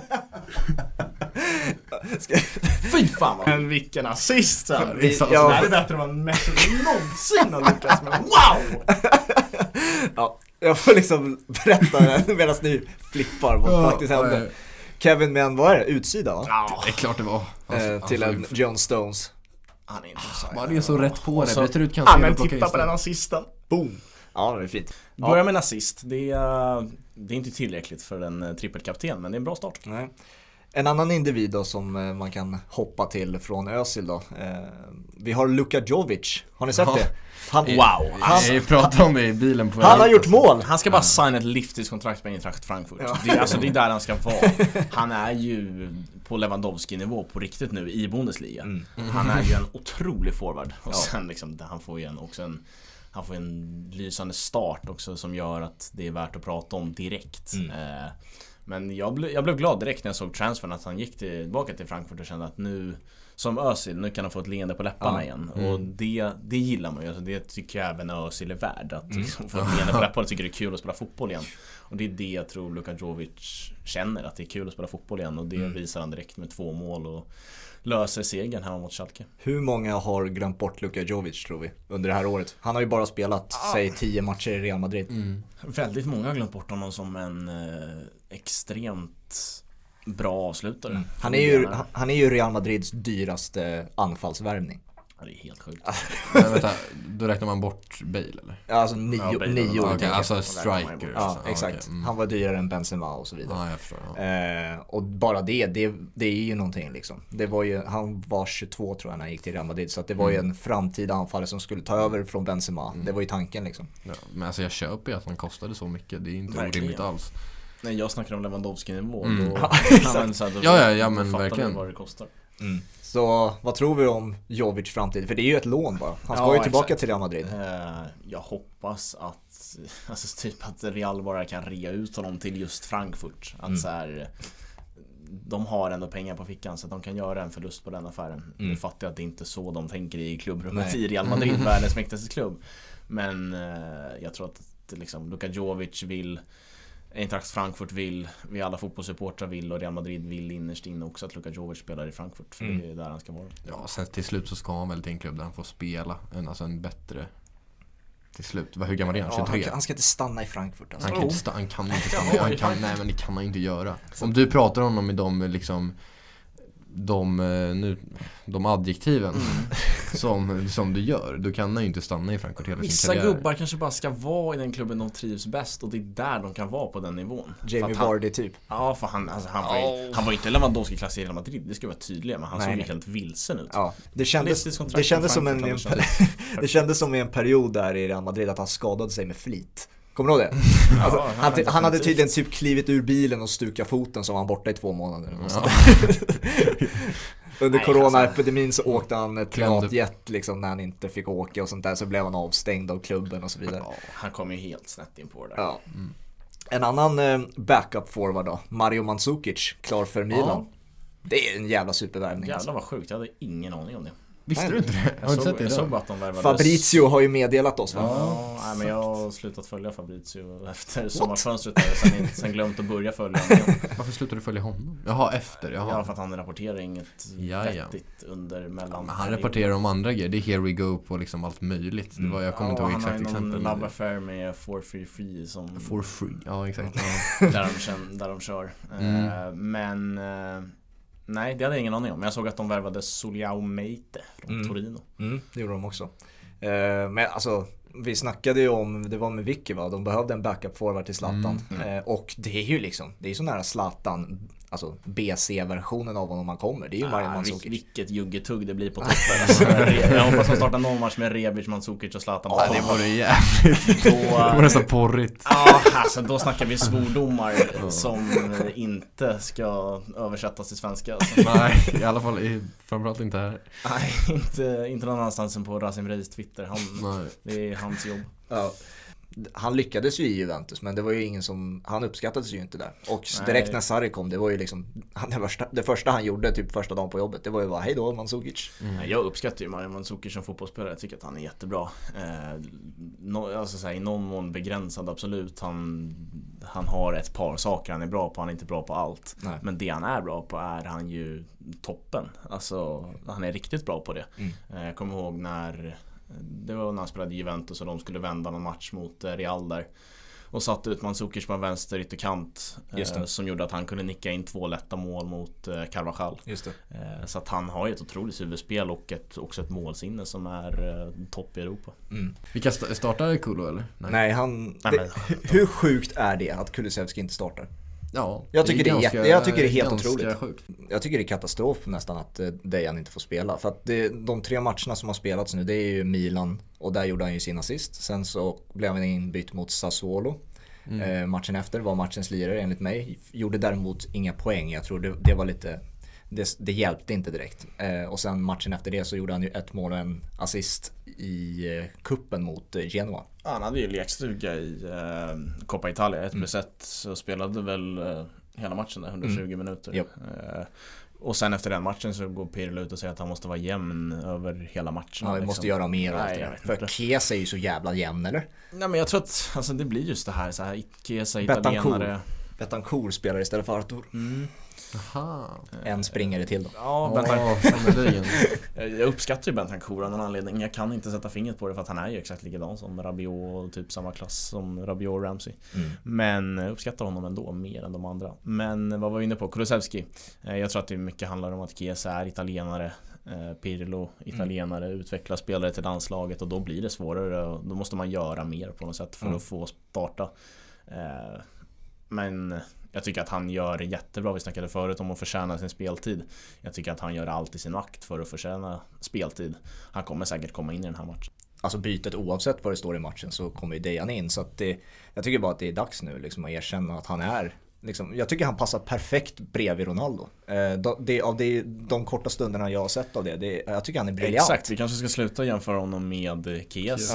Fy fan vad Men vilken assist! så Det ja. här är bättre än vad Messi någonsin har lyckats med. Wow! [LAUGHS] Ja, jag får liksom berätta medan ni flippar vad Ja, faktiskt ja, hände. ja. Kevin med en, vad är det, utsida va? Ja, Det är klart det var. Alltså, eh, till alltså, en John Stones. han är inte offside. Man är så rätt på det, så- byter ut Ja Cancelo men titta på den assisten. Boom! Ja, det är fint. Ja. Börja med en assist. Det är, det är inte tillräckligt för en eh, trippelkapten men det är en bra start. Nej. En annan individ då som eh, man kan hoppa till från Özil då. Eh, vi har Luka Jovic, har ni sett Ja. det? Han, Wow! Han, Vi pratade om det i bilen på han har gjort mål! Han ska bara signa ett livstidskontrakt med Eintracht Frankfurt. Ja. Det, är- alltså, det är där han ska vara. [LAUGHS] Han är ju på Lewandowski-nivå på riktigt nu i Bundesliga. Mm. Han är ju en otrolig forward. Och Ja. sen liksom, han får ju en, också en han får en lysande start också som gör att det är värt att prata om direkt. Mm. Eh, men jag, ble, jag blev glad direkt när jag såg transfern att han gick tillbaka till Frankfurt och kände att nu Som Özil, nu kan han få ett leende på läpparna Ja. igen. Mm. Och det, det gillar man ju. Alltså det tycker jag även Özil är värd. Att liksom få ett leende på [LAUGHS] läpparna och tycker det är kul att spela fotboll igen. Och det är det jag tror Luka Jovic känner. Att det är kul att spela fotboll igen. Och det Mm. visar han direkt med två mål. Och löser segern hemma mot Schalke. Hur många har glömt bort Luka Jovic tror vi under det här året? Han har ju bara spelat, säg 10 matcher i Real Madrid. Mm. Väldigt många har glömt bort honom som en eh, extremt bra avslutare. Han är, ju, han är ju Real Madrids dyraste anfallsvärvning. Ja, det är helt sjukt. [LAUGHS] Men vänta, då räknar man bort Bale eller? Ja, Alltså nio, Ja, Bale, nio år jag. alltså striker. Ja, exakt. okej, mm. Han var dyrare än Benzema och så vidare. Ja, jag förstår. Ja. Eh, och bara det, det, det är ju någonting liksom. Det var ju, han var 22 tror jag när han gick till Real Madrid. Så att det var ju Mm. en framtida anfallare som skulle ta över från Benzema. Det var ju tanken liksom. Ja, men alltså jag köper ju att han kostade så mycket. Det är inte Verkligen. orimligt alls. Nej, jag snackar om Lewandowski-nivå. Mm. [LAUGHS] Ja, då, Ja, ja, ja, men verkligen. vad det kostar. Så vad tror vi om Jovic framtid? För det är ju ett lån bara. Han ska Ja, ju tillbaka exakt. till Real Madrid. Eh, jag hoppas att, [LAUGHS] alltså typ att Real bara kan rea ut honom till just Frankfurt. Att Mm. så här, de har ändå pengar på fickan så att de kan göra en förlust på den affären. Mm. Nu fattar jag att det inte är så de tänker i klubbrummet Nej. i Real Madrid, [LAUGHS] världens mäktigaste klubb. Men eh, jag tror att liksom, Luka Jovic vill Eintracht Frankfurt vill, vi alla fotbollssupportrar vill och Real Madrid vill innerst inne också att Luka Jovic spelar i Frankfurt. För Mm. det är där han ska vara. Ja, sen till slut så ska han väl till en klubb där han får spela. En, alltså en bättre... Till slut. Vad- Hur gammal är han? Ja, han, 23? han ska inte stanna i Frankfurt alltså. Han kan, inte sta- han kan inte stanna. [LAUGHS] Han kan- nej men det kan han inte göra. Om du pratar om honom i de liksom de, eh, nu, de adjektiven Mm. [LAUGHS] som, som du gör, då kan ju inte stanna i Frankfurt hela sin Vissa karriär. gubbar kanske bara ska vara i den klubben de trivs bäst och det är där de kan vara på den nivån. Jamie Vardy typ. Ja, för han, alltså, han, var ju, han var ju inte Lewandowski-klass i Real Madrid, det ska vara tydliga men han Nej, såg ju helt vilsen ut. Ja, det kändes, [LAUGHS] det kändes som en, känts det kändes som i en period där i Real Madrid att han skadade sig med flit. Kommer du ihåg det? [LAUGHS] Alltså, Ja, han, han hade tydligen typ klivit ur bilen och stukat foten så var han borta i två månader. Ja. [LAUGHS] Under Nej, coronaepidemin så åkte han privatjet liksom när han inte fick åka och sånt där så blev han avstängd av klubben och så vidare. Ja, han kom ju helt snett in på det där. Ja. En annan eh, backup forward då, Mario Mandzukic, klar för Milan. Det är en jävla supervärvning. Jävlar Alltså. vad sjukt, jag hade ingen aning om det. Visste du inte det? Har Jag du inte såg, sett det jag såg idag? att Fabrizio har ju meddelat oss va? Ja, nej, men jag har slutat följa Fabrizio efter sommarfönstret där, sen, sen glömt att börja följa honom. Varför slutade du följa honom? Jaha, efter, jaha. Ja, för att han rapporterar inget Ja, ja. vettigt under mellan han rapporterar om andra grejer, det är here we go på liksom allt möjligt. Det var, jag kommer inte ihåg Han har exakt ju någon exempel. love affair med 433 som For free, ja exakt. där, de där de kör. Mm. Eh, men eh, nej, det hade jag ingen aning om. Jag såg att de värvade Soliao Meite från Mm. Torino. Mm, det gjorde de också. Eh, men alltså, vi snackade ju om, det var med Vicky va, de behövde en backup forward till Zlatan. Mm. Eh, och det är ju liksom, det är så nära Zlatan, alltså BC-versionen av honom man kommer. Det är ju Mario Ah, Mandzukic. vilket juggetugg det blir på [LAUGHS] toppen. Alltså, jag hoppas de startar någon match med Rebic, Mandzukic och Zlatan Ja, det topp. vore jävligt. [LAUGHS] Då, [LAUGHS] Det var nästan porrigt. Ja, alltså då snackar vi svordomar som inte ska översättas till svenska. Alltså. Nej, i alla fall i, framförallt inte här. Nej, inte, inte någon annanstans än på Rasim Reis Twitter. Han, Nej. det är hans jobb. Ja. Han lyckades ju i Juventus men det var ju ingen som, han uppskattades ju inte där. Och Nej. direkt när Sarri kom, det var ju liksom, [LAUGHS] han- det första, det första han gjorde typ första dagen på jobbet, det var ju bara hej då Mandzukic. Nej, Jag uppskattar ju Mario Mandzukic som fotbollsspelare. Jag tycker att han är jättebra. Eh, no, alltså så här, I någon mån begränsad, absolut. Han, han har ett par saker han är bra på. Han är inte bra på allt. Nej. Men det han är bra på är han ju toppen. Alltså, han är riktigt bra på det. Mm. Eh, jag kommer ihåg när det var när han spelade Juventus och de skulle vända någon match mot eh, Real där. Och satte ut Mandzukic på en vänster ytterkant. Just Eh, det. som gjorde att han kunde nicka in två lätta mål mot eh, Carvajal. Just det. Eh, Så att han har ju ett otroligt huvudspel och ett, också ett målsinne som är eh, topp i Europa. Mm. Vilka sta- startar Kulo eller? Nej, han, Nej, det, men- hur- [LAUGHS] hur sjukt är det att Kulusevski inte startar? Ja, Jag tycker det är jätte- jag tycker det är helt ganska otroligt. Sjukt. Jag tycker det är katastrof nästan att eh, Dejan inte får spela. För att det, de tre matcherna som har spelats nu det är ju Milan och där gjorde han ju sin assist. Sen så blev han inbytt mot Sassuolo. Eh, matchen efter var matchens lirare enligt mig. Gjorde däremot inga poäng. Jag tror det, det var lite det, det hjälpte inte direkt. Eh, och sen matchen efter det så gjorde han ju ett mål och en assist i eh, kuppen mot eh, Genoa. Han hade ju lekstuga i eh, Coppa Italia, ett plus ett. Så spelade väl eh, hela matchen där, 120 minuter. Japp. Eh, och sen efter den matchen så går Pirlo ut och säger att han måste vara jämn över hela matchen. Ja, vi måste göra mer och allt det För. Kesa är ju så jävla jämn eller? Nej men jag tror att alltså, det blir just det här, så här Betancourt. italienare. Betancourt spelar istället för Artur. Mm. Aha. En springare till då. Ja, Bentan, [LAUGHS] [LAUGHS] jag uppskattar ju Bentancur av någon anledning. Jag kan inte sätta fingret på det för att han är ju exakt likadan som Rabiot och typ samma klass som Rabiot och Ramsey. Mm. Men jag uppskattar honom ändå mer än de andra. Men vad var vi inne på? Kulusevski. Eh, Jag tror att det mycket handlar om att Chiesa är italienare. Eh, Pirlo, italienare, utvecklar spelare till landslaget och då blir det svårare. Då måste man göra mer på något sätt för Mm. att få starta. Eh, Men jag tycker att han gör det jättebra. Vi snackade förut om att förtjäna sin speltid. Jag tycker att han gör allt i sin makt för att förtjäna speltid. Han kommer säkert komma in i den här matchen. Alltså bytet oavsett vad det står i matchen så kommer ju Dejan in. Så att det, jag tycker bara att det är dags nu liksom att erkänna att han är Liksom, jag tycker han passar perfekt bredvid Ronaldo. Eh, de, det, av det, de korta stunderna jag har sett av det, det jag tycker han är briljant. Exakt, vi kanske ska sluta jämföra honom med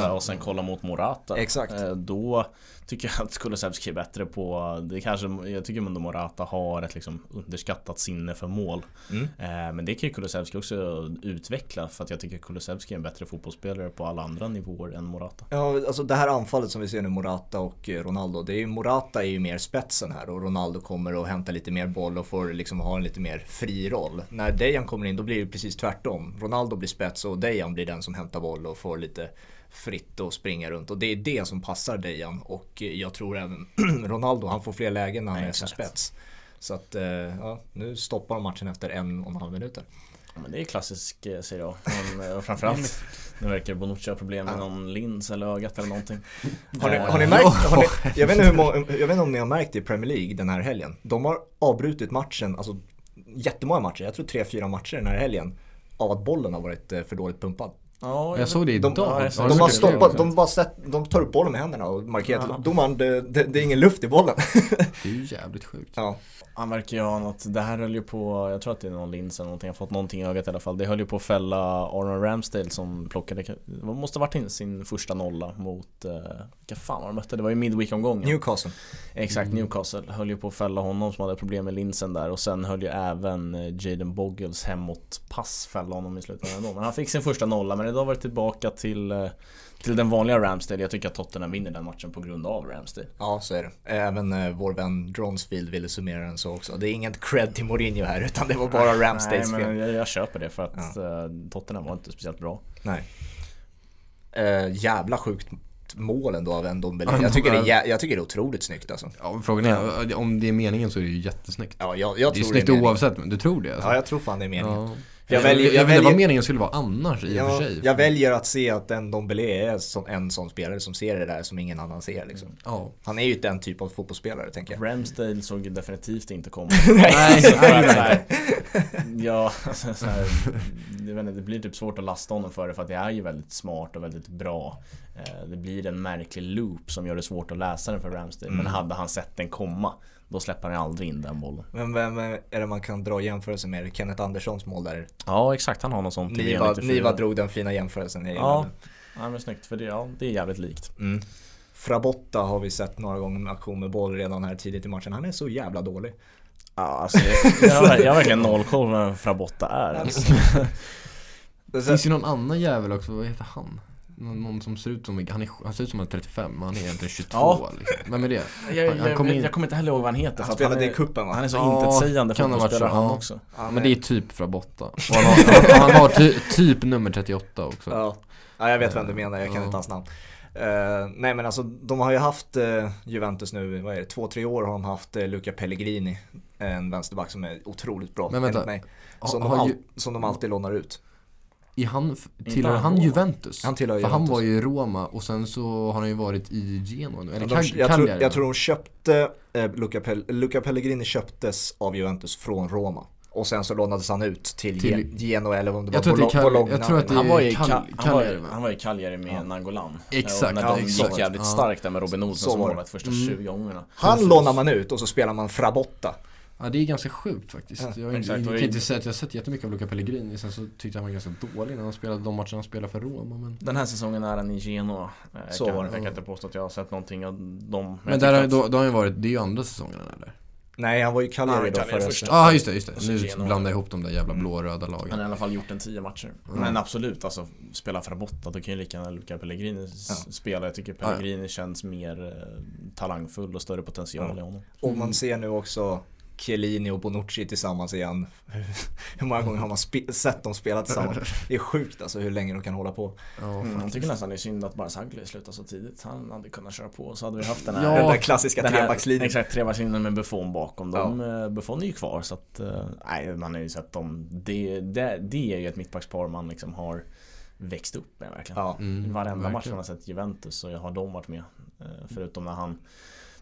Ja. och sen kolla mot Morata. Exakt. Eh, Då tycker jag att Kulusevski är bättre på, det kanske, jag tycker ändå Morata har ett liksom underskattat sinne för mål. Mm. Eh, Men det kan ju Kulusevski också utveckla för att jag tycker Kulusevski är en bättre fotbollsspelare på alla andra nivåer än Morata. Ja, alltså det här anfallet som vi ser nu, Morata och Ronaldo, det är ju, Morata är ju mer spetsen här och Ronaldo kommer och hämtar lite mer boll och får liksom ha en lite mer fri roll. När Dejan kommer in då blir det precis tvärtom. Ronaldo blir spets och Dejan blir den som hämtar boll och får lite fritt och springa runt och det är det som passar Dejan och jag tror även [CLEARS THROAT] Ronaldo, han får fler lägen när han Nej, är som spets. Så att, eh, ja, nu stoppar de matchen efter en och en halv minuter. Ja, men det är klassisk eh, Serie A. Eh, framförallt nu verkar Bonucci ha problem med någon lins eller ögat eller någonting. Har ni, har ni märkt, [LAUGHS] har ni, jag, vet inte hur många, jag vet inte om ni har märkt det i Premier League den här helgen. De har avbrutit matchen, alltså jättemånga matcher, jag tror tre, fyra matcher den här helgen. Av att bollen har varit eh, för dåligt pumpad. Ja, Jag såg det De, idag. ja, de, det. har sett stoppat, det? de bara sett, de tar upp bollen med händerna och markerar Ja. domaren, det, det, det är ingen luft i bollen. Det är ju jävligt sjukt. ja. Han verkar ju ha något, det här höll ju på, jag tror att det är någon lins eller någonting, jag har fått någonting i ögat i alla fall. Det höll ju på att fälla Arnold Ramsdale som plockade, det måste ha varit in sin första nolla mot, eh, vilka fan var de mötte? Det var ju midweek-omgången. Newcastle. Exakt, Newcastle höll ju på att fälla honom som hade problem med linsen där och sen höll ju även eh, Jaden Boggles hemåt pass fälla honom i slutändan ändå. Men han fick sin första nolla men idag var det tillbaka till, eh, till den vanliga Ramsdale. Jag tycker att Tottenham vinner den matchen på grund av Ramsdale. Ja, så är det. Även eh, vår vän Dronsfield ville summera den så också. Det är inget cred till Mourinho här utan det var bara Ramsdales Nej fel. men jag, jag köper det för att eh, Tottenham var inte speciellt bra. Nej. Eh, jävla sjukt mål ändå av en Dombele. Ja, Jag tycker, det är, ja. jag tycker det är otroligt snyggt alltså. Ja, frågan är, om det är meningen så är det ju jättesnyggt. Ja, jag, jag det är tror snyggt det är oavsett, men du tror det alltså? Ja, jag tror fan det är meningen. Ja. Jag Jag, väljer- väljer, jag jag vet inte vad väljer- meningen skulle vara annars i och för sig. jag väljer att se att en Dombele är som, en sån spelare som ser det där som ingen annan ser liksom. Ja. Han är ju den typ av fotbollsspelare tänker jag. Ramsdale såg ju definitivt inte komma. [LAUGHS] Nej, nej, nej. [LAUGHS] ja, [LAUGHS] alltså, så här, jag vet inte, det blir typ svårt att lasta honom för det för att det är ju väldigt smart och väldigt bra. Eh, Det blir en märklig loop som gör det svårt att läsa den för Ramsdale. Men Mm. hade han sett den komma, då släpper han aldrig in den bollen. Men vem är det man kan dra jämförelse med? Kenneth Anderssons mål där. Ja, exakt. Han har något sånt. Niva, VM94. Niva drog den fina jämförelsen. Ja, ja men snyggt. För det, ja, det är jävligt likt. Mm. Frabotta har vi sett några gånger med aktion med boll redan här tidigt i matchen. Han är så jävla dålig. Ja, alltså, jag, [LAUGHS] jag, har, jag har verkligen noll koll på vem Frabotta är. Alltså. [LAUGHS] Det finns ju någon annan jävel också, vad heter han? Någon, som ser ut som, han, är, han ser ut som han är 35 men han är egentligen 22 Ja. liksom. Vem är det? Jag, Han- han jag, kom jag, in- kommer inte heller ihåg vad han heter. Han spelade är, i kuppen va? Han är så Ja, intetsägande kan det ha varit fotbollsspelare han ja. också. Ja, Men det är typ Frabotta. Och han har, och han har ty, typ nummer 38 också. Ja. ja, jag vet vem du menar. Jag kan Ja. inte hans namn. Eh, nej men alltså de har ju haft eh, Juventus nu, vad är det, två, tre år har de haft uh, Luca Pellegrini. En vänsterback som är otroligt bra Men vänta, mig. Ha- Som, de har all, ju- som de alltid lånar ut. Är han, tillhör han han? Juventus? Han tillhör För han Juventus. var ju i Roma och sen så har han ju varit i Genoa nu. Eller De, Cag- jag, tror, jag tror de köpte, eh, Luca, Pel, Luca Pellegrini köptes av Juventus från Roma. Och sen så lånades han ut till, Till- Gen- Genoa eller om det Jag var är Bolo- Bologna. jag tror att det Han var ju i Cal- han var, han var i Cagliari med Ja. Nangolan. Exakt, när de gick jävligt Ja. starkt där med Robin Olsen som målvakt första Mm. 20 gångerna. Han lånar man ut och så spelar man Frabotta. Ja det är ganska sjukt faktiskt. Ja, jag, exakt. jag Och kan inte säga att jag har sett jättemycket av Luca Pellegrini. Sen så tyckte jag han var ganska dålig när han spelade de matcherna han spelade för Roma. Men, Den här säsäsongen är han i Genoa. Eh, Jag Så kan, var det. jag kan inte påstå att jag har sett någonting av dem. men jag där, har- att- då, då har han ju varit, det är ju andra säsongen eller? Nej, han var ju Han Cagliari då förra första. säsongen. Ja ah, just det, just det. Nu Genoa. blandar jag ihop de där jävla Mm. blå-röda Han lagen. har i alla fall gjort en 10 matcher. Mm. Men absolut, alltså spela Frabotta, då kan ju lika gärna Luca Pellegrini Ja. spela. Jag tycker Ja, ja. Pellegrini känns mer eh, talangfull och större potential Ja. i honom. Och man ser nu också Chiellini och Bonucci tillsammans igen. [LAUGHS] Hur många gånger har man sett dem spela tillsammans? [LAUGHS] Det är sjukt alltså hur länge de kan hålla på. Ja, mm, jag tycker nästan det är synd att Barzagli slutar så tidigt. Han hade kunnat köra på så hade vi haft den här, ja, den där klassiska trebackslinjen. Exakt, trebackslinjen med Buffon bakom. De, ja. Eh, Buffon är ju kvar så att, eh, nej man har ju sett dem. Det, det, det är ju ett mittbackspar man liksom har växt upp med verkligen. Ja, mm, Varenda verkligen. match man har sett Juventus så har de varit med. Eh, förutom när han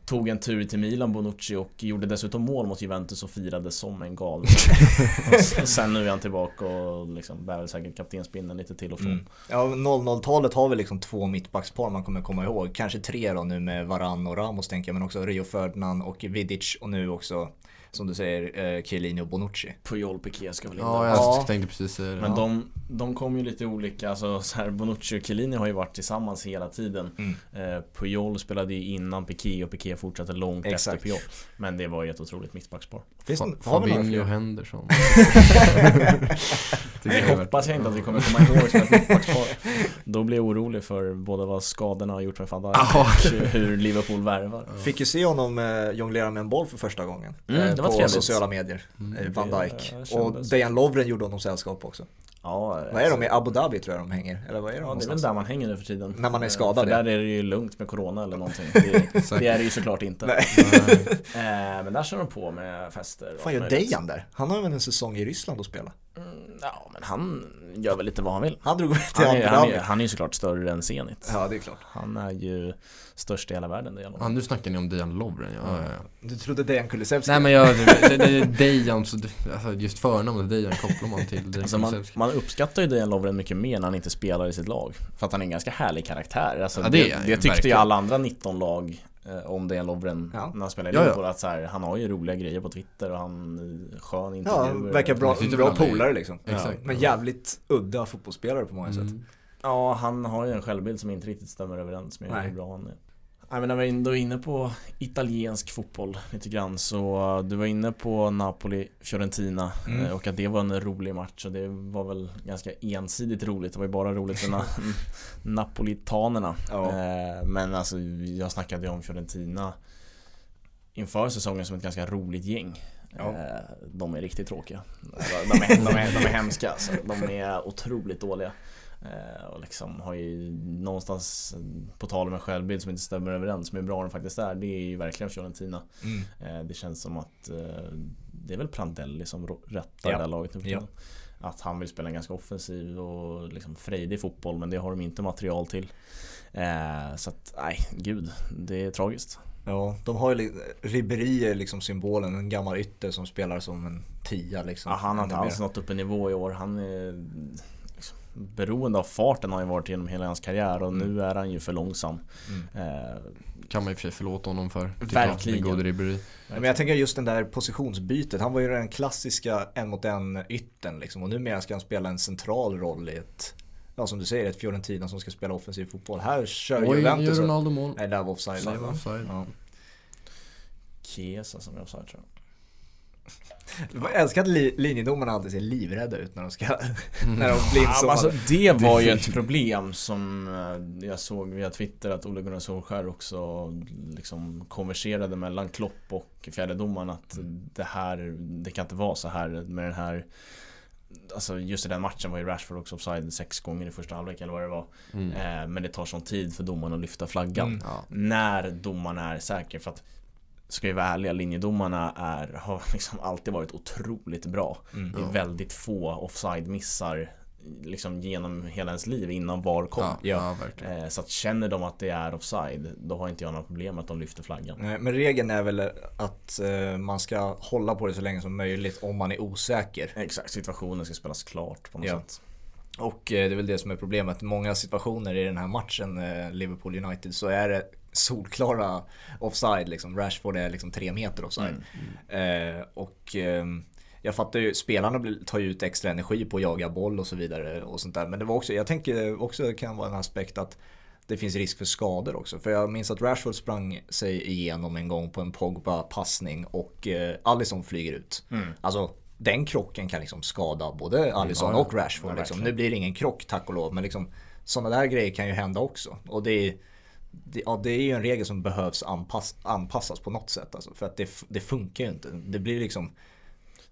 tog en tur till Milan, Bonucci och gjorde dessutom mål mot Juventus och firade som en galning. [LAUGHS] sen nu är han tillbaka och liksom bär väl säkert kaptensbindeln lite till och från. Mm. Ja, 00-talet har väl liksom två mittbackspar man kommer komma ihåg. Kanske tre då nu med Varann och Ramos tänker jag, men också Rio Ferdinand och Vidic och nu också som du säger, eh, Chiellini och Bonucci. Puyol Piqué ska väl in Ja, jag ja. tänkte precis säga det. Men de, de kom ju lite olika, alltså så här, Bonucci och Chiellini har ju varit tillsammans hela tiden. Mm. Eh, Puyol spelade ju innan Piqué och Piqué fortsatte långt Exakt. efter Puyol. Men det var ju ett otroligt mittbackspar. Fa Fabinho Henderson. [LAUGHS] det hoppas jag inte att vi kommer komma ihåg som ett mittbackspar. Då blir jag orolig för både vad skadorna har gjort med van Dijk och hur Liverpool värvar. Fick ju se honom eh, jonglera med en boll för första gången. Mm, eh, på trevligt. sociala medier. Mm, eh, van Dijk. Och Dejan Lovren gjorde honom sällskap också. Ja, vad är de i Abu Dhabi tror jag de hänger? Eller vad är de Ja det är väl där man hänger nu för tiden. När man är skadad För där är det ju lugnt med Corona eller någonting. [LAUGHS] Det, det är det ju såklart inte. Nej. [LAUGHS] Men där kör de på med fester Vad gör Dejan där? Han har väl en säsong i Ryssland att spela? Mm, ja men han gör väl lite vad han vill. Han drog till han är, han, är, han är ju såklart större än Zenit. Ja det är klart. Han är ju störst i hela världen Dejan Ja nu snackar ni om Dejan Lovren ja, ja, ja. Du trodde Dejan Kulusevski? Nej men jag, det, det, det, Dejan, så alltså just förnamnet Dejan kopplar man till [LAUGHS] Dejan alltså man, man uppskattar ju Dejan Lovren mycket mer när han inte spelar i sitt lag För att han är en ganska härlig karaktär alltså, ja, det, det, det tyckte verkligen. ju alla andra 19 lag Eh, om Dejan Lovren ja. när han spelar i Liverpool. Ja, ja. Att så här, han har ju roliga grejer på Twitter och han skön intervjuer. Ja, verkar bra, bra polare liksom. Exakt. Men jävligt udda fotbollsspelare på många mm. sätt. Ja, han har ju en självbild som inte riktigt stämmer överens med hur bra han är. Nej, men när vi ändå är inne på italiensk fotboll lite grann så du var inne på Napoli-Fiorentina mm. Eh, och att det var en rolig match och det var väl ganska ensidigt roligt. Det var ju bara roligt för na [LAUGHS] napolitanerna. Ja. Eh, men alltså jag snackade ju om Fiorentina inför säsongen som ett ganska roligt gäng. Ja. Eh, de är riktigt tråkiga. [LAUGHS] De är, de är, de är hemska alltså. De är otroligt dåliga. Eh, och liksom har ju någonstans, på tal om en självbild som inte stämmer överens med hur bra den faktiskt är. Det är ju verkligen Fiorentina. Mm. Eh, det känns som att eh, det är väl Prandelli som rättar ja. det här laget nu ja. Att han vill spela en ganska offensiv och liksom frejdig fotboll men det har de inte material till. så att, nej, gud. Det är tragiskt. Ja, de har ju Ribéry liksom symbolen, en gammal ytter som spelar som en tia liksom. Ja, han har inte alls nått upp en nivå i år. Han är beroende av farten har han varit genom hela hans karriär och mm. nu är han ju för långsam. Mm. Eh, kan man i och för sig förlåta honom för. Verkligen. God Men jag tänker just den där positionsbytet. Han var ju den klassiska en mot en ytten liksom. Och numera ska han spela en central roll i ett Ja som du säger, ett Fiorentina som ska spela offensiv fotboll. Här kör Oj, Juventus. Oj, Ronaldo mål. Nej, där var offside. offside. Ja. Chiesa som är offside tror jag. Jag älskar att li linjedomarna alltid ser livrädda ut när de ska när de blir ja, alltså, Det var ju [LAUGHS] ett problem som eh, jag såg via Twitter att Ole Gunnar Solskär också liksom konverserade mellan Klopp och fjärdedomaren att det här, det kan inte vara så här med den här Alltså just i den matchen var ju Rashford också offside sex gånger i första halvlek eller vad det var. Mm. Eh, men det tar sån tid för domaren att lyfta flaggan. Mm, ja. När domaren är säker. För att ska vi vara ärliga, linjedomarna är, har [LAUGHS] liksom alltid varit otroligt bra. Mm. Det är väldigt få offside-missar liksom genom hela ens liv innan VAR kom. Ja, ja, eh, så att känner de att det är offside, då har inte jag några problem med att de lyfter flaggan. Nej, men regeln är väl att eh, man ska hålla på det så länge som möjligt om man är osäker. Exakt, situationen ska spelas klart på något ja. sätt. Och eh, det är väl det som är problemet. Många situationer i den här matchen, Liverpool United, så är det solklara offside. Liksom. Rashford är liksom tre meter offside. Mm. Eh, och eh, jag fattar ju, spelarna tar ju ut extra energi på att jaga boll och så vidare och sånt där. Men det var också, jag tänker också det kan vara en aspekt att det finns risk för skador också. För jag minns att Rashford sprang sig igenom en gång på en Pogba-passning och eh, Alisson flyger ut. Mm. Alltså den krocken kan liksom skada både Alisson ja, och Rashford. Liksom. Nu blir det ingen krock tack och lov men liksom sådana där grejer kan ju hända också. Och det är det, ja, det är ju en regel som behövs anpass, anpassas på något sätt alltså, för att det, det funkar ju inte. Det blir liksom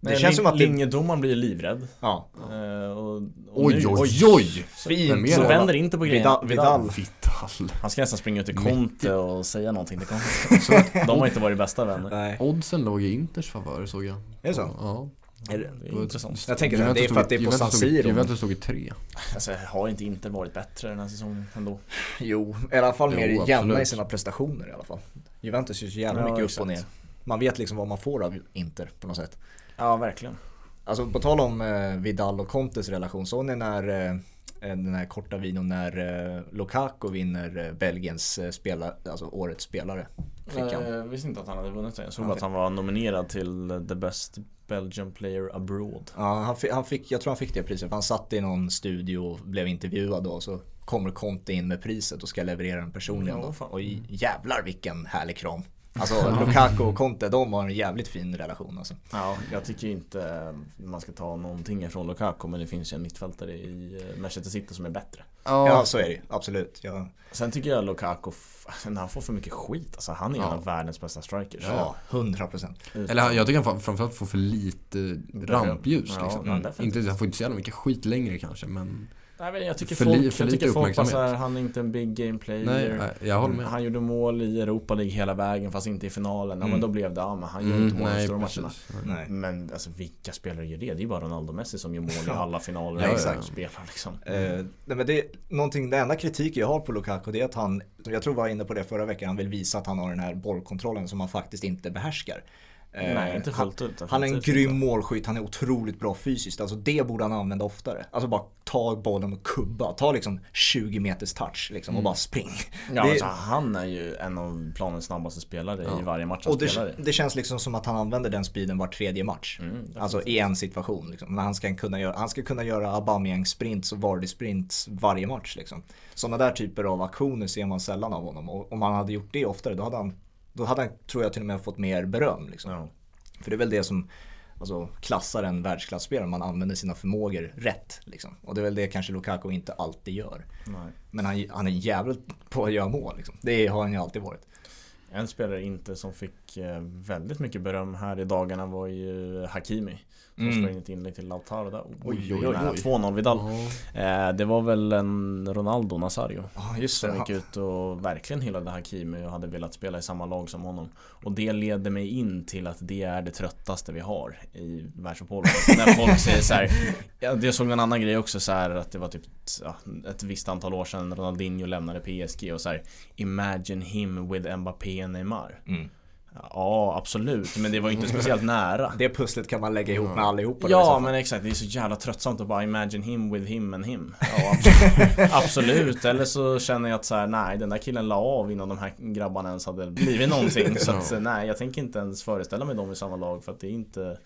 det Nej, känns som att linjedomaren blir livrädd. Ja. Uh, och, och oj, nu, oj, oj! Fint! Så vänder inte på grejen. Vidal. Vidal. Vidal. Han ska nästan springa ut till Conte och säga någonting till Conte. [LAUGHS] De har inte varit bästa vänner. Nej. Oddsen låg i Inters favör såg jag. Är det så? Ja. Är det, det är intressant. Jag tänker att det är för att det är på San Siro. Juventus stod i tre. Alltså har inte Inter varit bättre den här säsongen ändå? [LAUGHS] Jo, i alla fall mer jämna i sina prestationer i alla fall. Juventus är så jävla ja, mycket exakt. upp och ner. Man vet liksom vad man får av Inter på något sätt. Ja, verkligen. Alltså på tal om eh, Vidal och Contes relation, såg ni när eh, den här korta videon när eh, Lukaku vinner eh, Belgiens eh, spelare, alltså årets spelare? Fick han. Jag visste inte att han hade vunnit det. Jag såg att han var nominerad till The Best Belgian Player Abroad. Ja, han fick, han fick, jag tror han fick det priset. Han satt i någon studio och blev intervjuad då. Så kommer Conte in med priset och ska leverera den personligen. då. Och jävlar vilken härlig kram. Alltså Lukaku och Conte, de har en jävligt fin relation alltså. Ja, jag tycker inte man ska ta någonting ifrån Lukaku men det finns ju en mittfältare i eh, Manchester City som är bättre. Ja, så är det absolut. Ja. Sen tycker jag Lukaku, när han får för mycket skit, alltså han är ja. en av världens bästa strikers. Ja, 100%. Eller jag tycker han framförallt får för lite rampljus. Ja, liksom. mm. inte, han får inte så jävla mycket skit längre kanske men Nej, jag tycker för folk, för jag tycker folk såhär, han är inte en big game player. Nej, jag håller med. Han gjorde mål i Europa League hela vägen fast inte i finalen. Mm. Ja men då blev det, ja men han gör inte mål i stora matcherna. Nej. Men alltså vilka spelare gör det? Det är bara Ronaldo Messi som gör mål i [LAUGHS] alla finaler ja, exakt. spelar liksom. Eh, nej, men det, någonting, det enda kritik jag har på Lukaku det är att han, jag tror var inne på det förra veckan, han vill visa att han har den här bollkontrollen som han faktiskt inte behärskar. Nej, eh, inte fullt ut. Han är en grym målskytt, han är otroligt bra fysiskt. Alltså det borde han använda oftare. Alltså bara ta bollen och kubba. Ta liksom 20 meters touch liksom och mm. bara spring. Ja, det... alltså, han är ju en av planens snabbaste spelare ja. i varje match han och det, spelar det känns liksom som att han använder den speeden var tredje match. Mm, alltså i en situation. Liksom. Men han ska kunna göra, han ska kunna göra Aubameyang sprints och Vardy sprints varje match. Liksom. Sådana där typer av aktioner ser man sällan av honom. Och om han hade gjort det oftare då hade han då hade han, tror jag till och med fått mer beröm. Liksom. Ja. För det är väl det som alltså, klassar en världsklasspelare, man använder sina förmågor rätt. Liksom. Och det är väl det kanske Lukaku inte alltid gör. Nej. Men han, han är jävligt på att göra mål. Liksom. Det har han ju alltid varit. En spelare inte som fick eh, väldigt mycket beröm här i dagarna var ju Hakimi. Som mm. slår in ett inlägg till Lautaro där. Oj, oj, oj. 2-0 Vidal. Oh. det var väl en Ronaldo Nazario. Ja, just det. Som gick ut och verkligen hyllade Hakimi och hade velat spela i samma lag som honom. Och det leder mig in till att det är det tröttaste vi har i världsfotbollen. [LAUGHS] När folk säger så här, Jag såg en annan grej också så här, att det var typ ja, ett visst antal år sedan Ronaldinho lämnade PSG och så här, Imagine him with Mbappé and Neymar. Mm. Ja, absolut. Men det var ju inte speciellt nära. Det pusslet kan man lägga ihop med allihopa. Ja, men exakt. Det är så jävla tröttsamt att bara imagine him with him and him. Ja, [LAUGHS] absolut. absolut. Eller så känner jag att så här, nej, den där killen la av innan de här grabbarna ens hade blivit någonting. Så att, nej, jag tänker inte ens föreställa mig dem i samma lag för att det är inte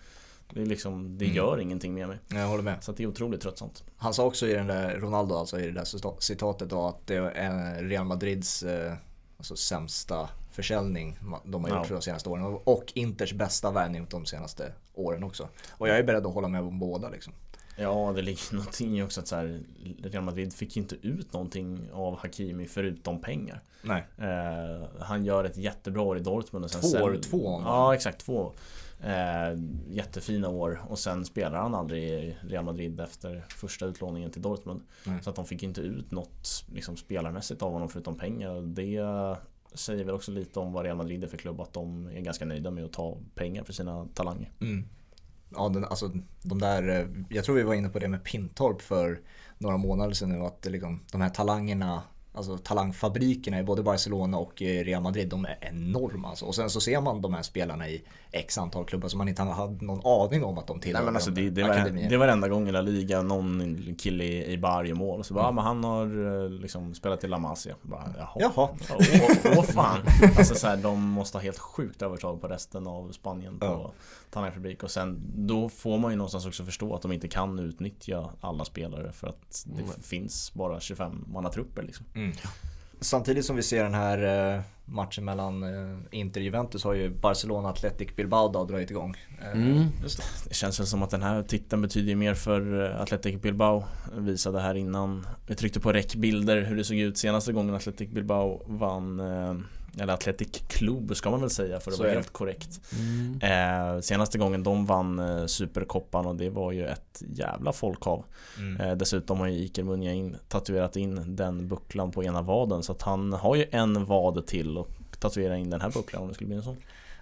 det, är liksom, det mm. gör ingenting med mig. Jag håller med. Så det är otroligt tröttsamt. Han sa också i den där, Ronaldo alltså i det där citatet då att det är Real Madrids eh, alltså, sämsta försäljning de har gjort ja. för de senaste åren. Och Inters bästa värvning de senaste åren också. Och jag är beredd att hålla med om båda liksom. Ja, det ligger någonting i också att så här, Real Madrid fick inte ut någonting av Hakimi förutom pengar. Nej. Eh, han gör ett jättebra år i Dortmund. Och sen två år, två Ja, exakt. Två. Eh, jättefina år och sen spelar han aldrig i Real Madrid efter första utlåningen till Dortmund. Mm. Så att de fick inte ut något liksom, spelarmässigt av honom förutom pengar. Det säger väl också lite om vad Real Madrid är för klubb. Att de är ganska nöjda med att ta pengar för sina talanger. Mm. Ja, den, alltså, de där, eh, jag tror vi var inne på det med Pintorp för några månader sedan nu. Att eh, liksom, de här talangerna Alltså talangfabrikerna i både Barcelona och eh, Real Madrid, de är enorma alltså. Och sen så ser man de här spelarna i X antal klubbar som man inte hade någon aning om att de tillhör. Nej men alltså det, det, var, det var enda gången i La Liga någon kille i, i bar gör mål. Så bara, mm. men han har eh, liksom spelat i La Masia. Bara, jaha. jaha. Åh, åh fan. [LAUGHS] Alltså så här, de måste ha helt sjukt övertag på resten av Spanien på ja. talangfabrik. Och sen då får man ju någonstans också förstå att de inte kan utnyttja alla spelare för att det mm. finns bara 25 mannatrupper liksom. Mm. Samtidigt som vi ser den här eh, matchen mellan eh, Inter och Juventus har ju Barcelona Athletic Bilbao då dragit igång. Eh, Mm. Det känns väl som att den här titeln betyder mer för Athletic Bilbao Visade här innan Vi tryckte på räckbilder hur det såg ut senaste gången Athletic Bilbao vann Eller Athletic Club ska man väl säga för att vara helt korrekt Mm. eh, Senaste gången de vann eh, Superkoppan och det var ju ett jävla folkhav Mm. eh, Dessutom har ju Iker Munjain tatuerat in den bucklan på ena vaden Så att han har ju en vad till och tatuera in den här bucklan om det skulle bli en sån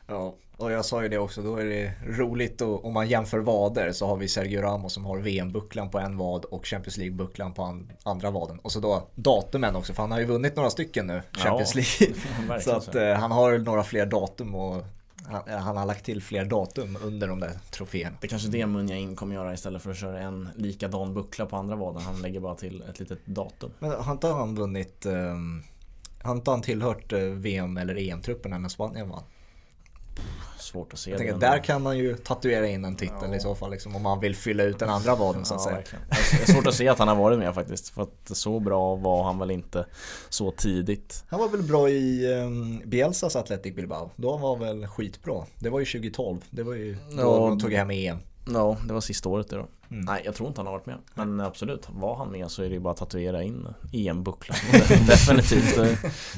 Ja, och jag sa ju det också, då är det roligt och, om man jämför vader så har vi Sergio Ramos som har VM-bucklan på en vad och Champions League-bucklan på an, andra vaden. Och så då datumen också, för han har ju vunnit några stycken nu, Champions [LAUGHS] Ja, League. så att eh, han har några fler datum och han, eh, han har lagt till fler datum under de där troféerna. Det är kanske det Munjain kommer göra istället för att köra en likadan buckla på andra vaden. Han lägger bara till ett litet datum. Men har inte han vunnit, um, har inte han tillhört eh, VM eller EM-trupperna när Spanien vann? Svårt att se Jag tänker, men- där kan man ju tatuera in en titel Ja. i så fall liksom, om man vill fylla ut den andra vaden så att Ja, säga. verkligen. Det är svårt att se att han har varit med faktiskt. För att så bra var han väl inte så tidigt. Han var väl bra i um, Bielsas Athletic Bilbao. Då var han väl skitbra. Det var ju 2012. Det var ju då Ja. de tog hem EM. Ja, det var sista året det då. Mm. Nej, jag tror inte han har varit med. Men absolut, var han med så är det ju bara att tatuera in EM-bucklan. [LAUGHS] Definitivt.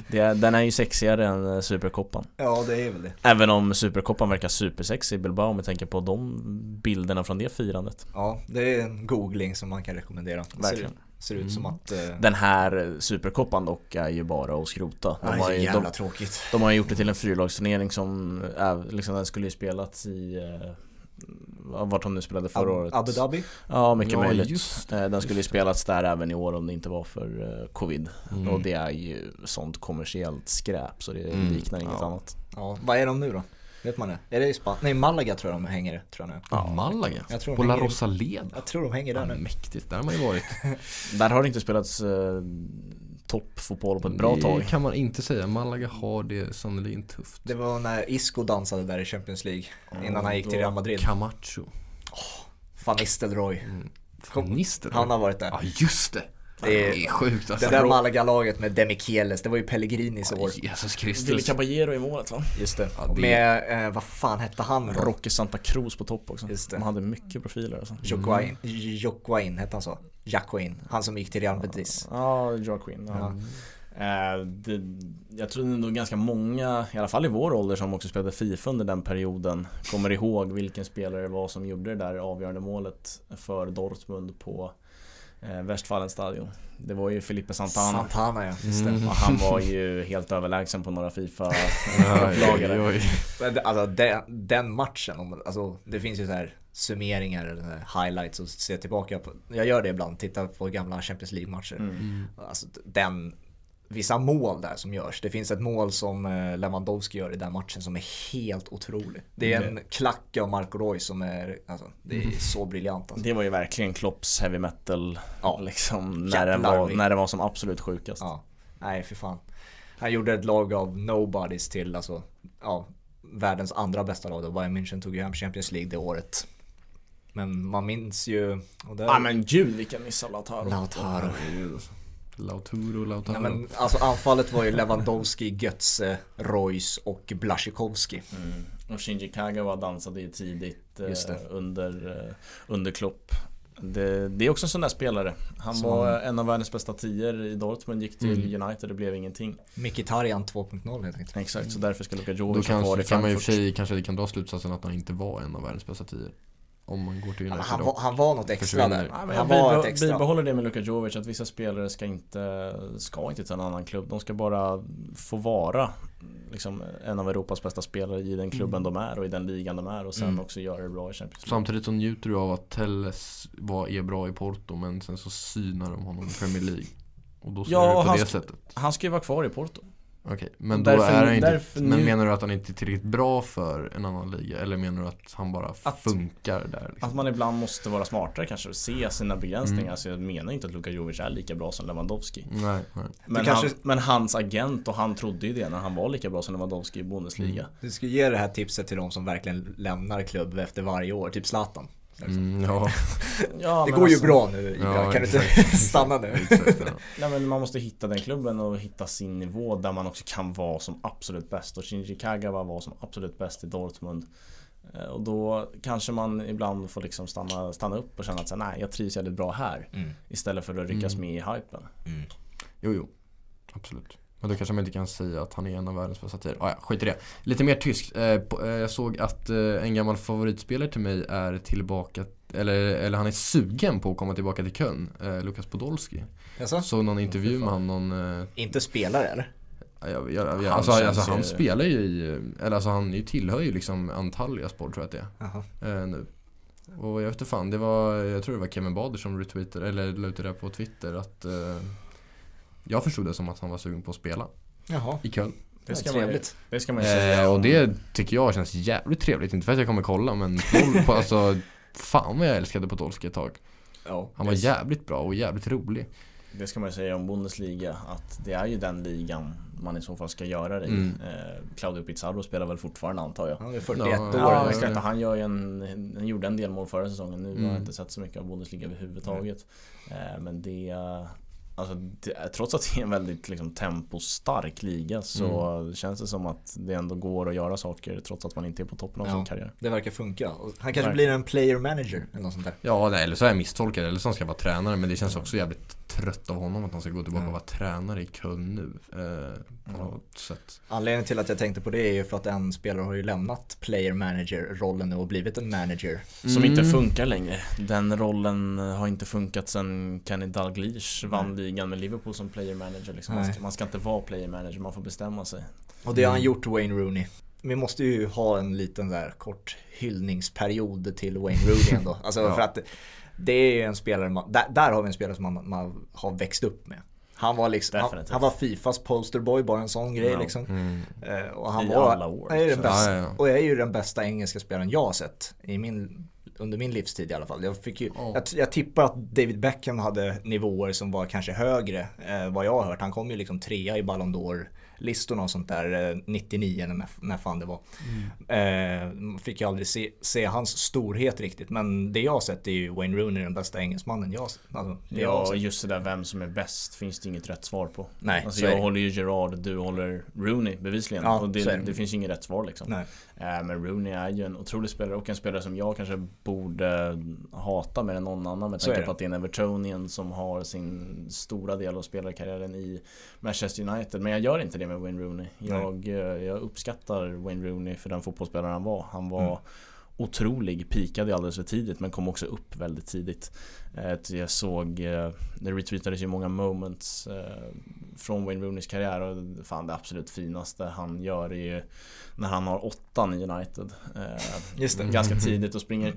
Det den är ju sexigare än eh, Superkoppan. Ja, det är väl det. Även om Superkoppan verkar supersexig i Bilbao om vi tänker på de bilderna från det firandet. Ja, det är en googling som man kan rekommendera. Verkligen. ser ut som att... Uh, Den här Superkoppan dock är ju bara att skrota. De har ju, jävla de, tråkigt. de har ju gjort det till en fyrlagsturnering som är, liksom den skulle ju spelats i eh, vart de nu spelade förra året. Abu Dhabi? Ja, mycket Ja, möjligt. just Eh, Den skulle ju spelats där även i år om det inte var för eh, covid. Mm. Och det är ju sånt kommersiellt skräp så det Mm, liknar inget ja. annat. Ja, vad är de nu då? Vet man det? Är det i Spanien? Nej, Malaga tror jag de hänger, tror jag nu. Ja, Malaga? Jag tror La Rosaleda? Jag tror de hänger där Ja, nu. mäktigt, där har man ju varit. [LAUGHS] Där har det inte spelats eh, toppfotboll på ett bra det tag. kan man inte säga. Malaga har det sannerligen tufft. Det var när Isco dansade där i Champions League. Innan han gick till Real Madrid. Camacho. Van Nistelrooy. Van Nistelrooy. Han har varit där. Ja, just det. Det Det är- är, sjukt alltså. Det där Malaga-laget med Demichelis, det var ju Pellegrinis år. Jesus Ville Kristus. Caballero i målet va? Just det. Ja, det- Med, eh, vad fan hette han då? Rocky Santa Cruz på topp också. Just det. De hade mycket profiler alltså. Joquain, Joquain hette han så? Jacquain, han som gick till Real Betis. Ja, Joaquin. Ja. Ja. Eh, det, jag tror det är nog ganska många, i alla fall i vår ålder som också spelade Fifa under den perioden Kommer ihåg vilken spelare det var som gjorde det där avgörande målet för Dortmund på eh, Westfalenstadion Det var ju Felipe Santana Santana ja, just det. Mm. och han var ju helt överlägsen på några Fifa Ja, [LAUGHS] oj, upplagare oj. Men det- Alltså den, den matchen, alltså, det finns ju så här summeringar eller highlights och se tillbaka på. Jag gör det ibland, tittar på gamla Champions League-matcher. Mm. Alltså den, vissa mål där som görs. Det finns ett mål som eh, Lewandowski gör i den matchen som är helt otrolig. Det är en klack av Marco Reus som är, alltså, det är så briljant alltså. Det var ju verkligen Klopps heavy metal Ja. liksom när den, var, när den var som absolut sjukast Ja, nej för fan. Han gjorde ett lag av nobodies till alltså, ja, världens andra bästa lag då. Bayern München tog ju hem Champions League det året. Men man minns ju... Och där, Ja men gud vilken miss av Lautaro Lautaro. Lautaro, Lautaro. Nej, men alltså anfallet var ju Lewandowski, Götze, Royce och Blaszczykowski. Mm. Och Shinji Kagawa dansade ju tidigt eh, under, eh, under Klopp det, det är också en sån där spelare Han Som- var en av världens bästa tior i Dortmund, gick till Mm. United, det blev ingenting Mkhitaryan 2.0 helt enkelt. Exakt, så därför ska Luka Då Jovic ha kvar kanske, i kan man ju i och Frankfurt för sig kanske kan dra slutsatsen att han inte var en av världens bästa tior. Om man går till Ja, United han, då. var, han var något extra Försvinner. där. Ja, men Han var ett extra. bibehåller det med Luka Jovic att vissa spelare ska inte, ska inte till en annan klubb. De ska bara få vara liksom, en av Europas bästa spelare i den klubben de är och i den ligan de är och sen Mm. också göra det bra i Champions League. Samtidigt så njuter du av att Telles var, är bra i Porto men sen så synar de honom i Premier League. Och då ser Ja, du på han det sättet. Han ska ju vara kvar i Porto. Okej, men då Därför- är han inte, därför men nu- menar du att han inte är tillräckligt bra för en annan liga? Eller menar du att han bara Att- funkar där liksom? Att man ibland måste vara smartare kanske och se sina begränsningar. Mm. Så jag menar inte att Luka Jovic är lika bra som Lewandowski. Nej, nej. Men, kanske- han, men hans agent och han trodde ju det när han var lika bra som Lewandowski i Bundesliga. Du ska ge det här tipset till de som verkligen lämnar klubb efter varje år, typ Zlatan. Mm, ja. [LAUGHS] Ja, Det går ju alltså- bra nu Ibra, Ja, kan du inte exakt. [LAUGHS] stanna nu? Exakt, ja. [LAUGHS] Nej men man måste hitta den klubben och hitta sin nivå där man också kan vara som absolut bäst och Shinji Kagawa var som absolut bäst i Dortmund Eh, Och då kanske man ibland får liksom stanna, stanna upp och känna att så, nej jag trivs jävligt bra här Mm. Istället för att ryckas Mm. med i hypen Mm. Jo, jo. Absolut. Men då kanske man inte kan säga att han är en av världens bästa tider. Ah, ja, skit i det. Lite mer tyskt. Eh, eh, jag såg att eh, en gammal favoritspelare till mig är tillbaka eller, eller han är sugen på att komma tillbaka till Köln. Eh, Lukas Podolski. Jaså? Såg någon intervju med han, någon eh, Inte spelare eller? Ja, Jag, jag, jag, Han alltså, alltså, han ju- spelar ju i, eller alltså han ju- tillhör ju liksom Antalya Sport tror jag att det är eh, nu. Och jag vet inte fan, det var, jag tror det var Kevin Bader som retweetade, eller la ut det där på Twitter att eh, Jag förstod det som att han var sugen på att spela Jaha. i Köln. Det ska, Ja, man, det ska man ju säga Eh, och det tycker jag känns jävligt trevligt, inte för att jag kommer kolla men på, på, alltså Fan vad jag älskade Podolski ett tag. Ja. Han var jävligt bra och jävligt rolig. Det ska man ju säga om Bundesliga att det är ju den ligan man i så fall ska göra det i. Mm. Eh, Claudio Pizarro spelar väl fortfarande antar jag. Han är 41 Ja, år. Ja, ja, exakt. ja. Han, gör ju en, han gjorde en del mål förra säsongen. Nu har Mm. jag inte sett så mycket av Bundesliga överhuvudtaget. Eh, men det, alltså, det, trots att det är en väldigt liksom, tempostark liga så känns det som att det ändå går att göra saker trots att man inte är på toppen av Ja. sin karriär. Det verkar funka. Och Han kanske Verkligen. blir en player manager eller något sånt där. Ja, nej, eller så är jag misstolkad, eller så han ska vara tränare men det känns också jävligt trött av honom att han ska gå tillbaka Ja. och vara tränare i Köln nu. Eh, på något sätt. Anledningen till att jag tänkte på det är ju för att en spelare har ju lämnat player manager rollen nu och blivit en manager. Som inte Mm. funkar längre. Den rollen har inte funkat sen Kenny Dalglish vann ligan med Liverpool som player manager. Liksom. Man, ska, man ska inte vara player manager, man får bestämma sig. Och det har han Mm. gjort Wayne Rooney. Vi måste ju ha en liten där kort hyllningsperiod till Wayne Rooney [LAUGHS] ändå. Alltså Ja. för att det är ju en spelare, man, där, där har vi en spelare som man, man har växt upp med. Han var liksom, han, han var Fifas posterboy, bara en sån grej Ja. liksom. Mm. Eh, och han I var, alla år, är den så. bästa, ja, ja. och är ju den bästa engelska spelaren jag har sett i min, under min livstid i alla fall. Jag, fick ju, Ja. jag, jag tippar att David Beckham hade nivåer som var kanske högre eh, vad jag har hört. Han kom ju liksom trea i Ballon d'Or listorna och sånt där eh, 99 eller när, när fan det var. Eh, fick jag aldrig se, se hans storhet riktigt men det jag har sett är ju Wayne Rooney den bästa engelsmannen jag. Alltså, det jag har Ja, just det där vem som är bäst finns det inget rätt svar på. Nej, Alltså jag håller ju Gerard, du håller Rooney bevisligen. Ja, och det. det. finns ju inget rätt svar liksom. Nej. Eh, Men Rooney är ju en otrolig spelare och en spelare som jag kanske borde hata mer än någon annan med tanke på att det är en Evertonian som har sin stora del av spelarkarriären i Manchester United. Men jag gör inte det med Wayne Rooney. Jag, eh, jag uppskattar Wayne Rooney för den fotbollsspelare han var. Han var Mm. Otrolig, pikade alldeles för tidigt men kom också upp väldigt tidigt. Eh, Jag såg, eh, det retweetades ju många moments eh, från Wayne Rooneys karriär och fan det absolut finaste han gör är ju när han har åttan i United. Just det. Ganska tidigt och springer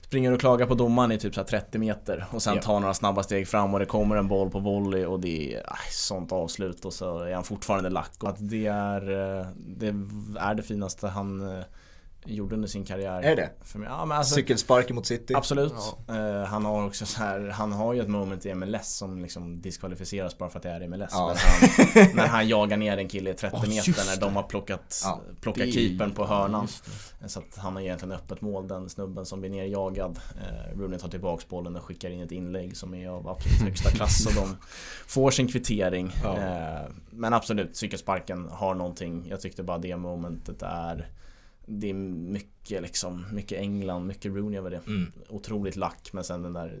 Springer och klagar på domaren i typ så här 30 meter och sen tar några snabba steg fram och det kommer en boll på volley och det är aj, sånt avslut och så är han fortfarande lack. Och att det är, det är det finaste han gjorde under sin karriär. Är det? För mig. Ja, men alltså, Cykelsparken mot City. Absolut. Eh, han har också så här, han har ju ett moment i MLS som liksom diskvalificeras bara för att det är MLS. Ja. När, han, [LAUGHS] när han jagar ner en kille i 30 Ja, just meter när de har plockat, Ja, plockat Det- keepern på hörnan. Så att han har egentligen öppet mål den snubben som blir nerjagad. Eh, Rooney tar tillbaks bollen och skickar in ett inlägg som är av absolut högsta klass och de [LAUGHS] får sin kvittering. Ja. Eh, men absolut, cykelsparken har någonting. Jag tyckte bara det momentet är det är mycket liksom, mycket England, mycket Rooney över det. Mm. Otroligt lack men sen den där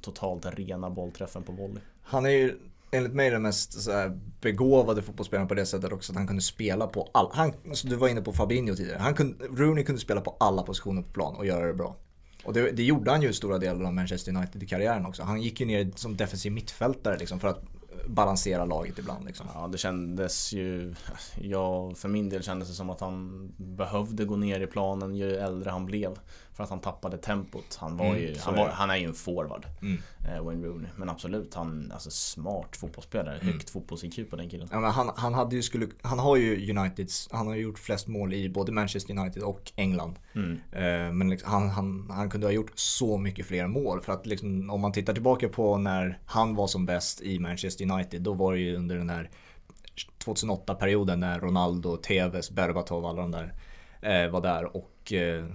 totalt rena bollträffen på volley. Han är ju enligt mig den mest så här, begåvade fotbollsspelaren på det sättet också att han kunde spela på alla. Han, alltså, du var inne på Fabinho tidigare. Han kunde, Rooney kunde spela på alla positioner på plan och göra det bra. Och det, det gjorde han ju stora delar av Manchester United i karriären också. Han gick ju ner som defensiv mittfältare liksom för att balansera laget ibland liksom. Ja det kändes ju, ja för min del kändes det som att han behövde gå ner i planen ju äldre han blev. För att han tappade tempot. Han var Mm, ju, han, är var, han är ju en forward. Mm. Eh, Wayne Rooney. Men absolut, han alltså smart fotbollsspelare. Mm. Högt fotbolls-IQ på den killen. Ja, men han, han, hade ju skulle, han har ju Uniteds, han har gjort flest mål i både Manchester United och England. Mm. Eh, Men liksom, han, han, han kunde ha gjort så mycket fler mål. För att liksom, om man tittar tillbaka på när han var som bäst i Manchester United. Då var det ju under den här 2008-perioden när Ronaldo, Tevez, Berbatov, alla de där eh, var där. Och eh,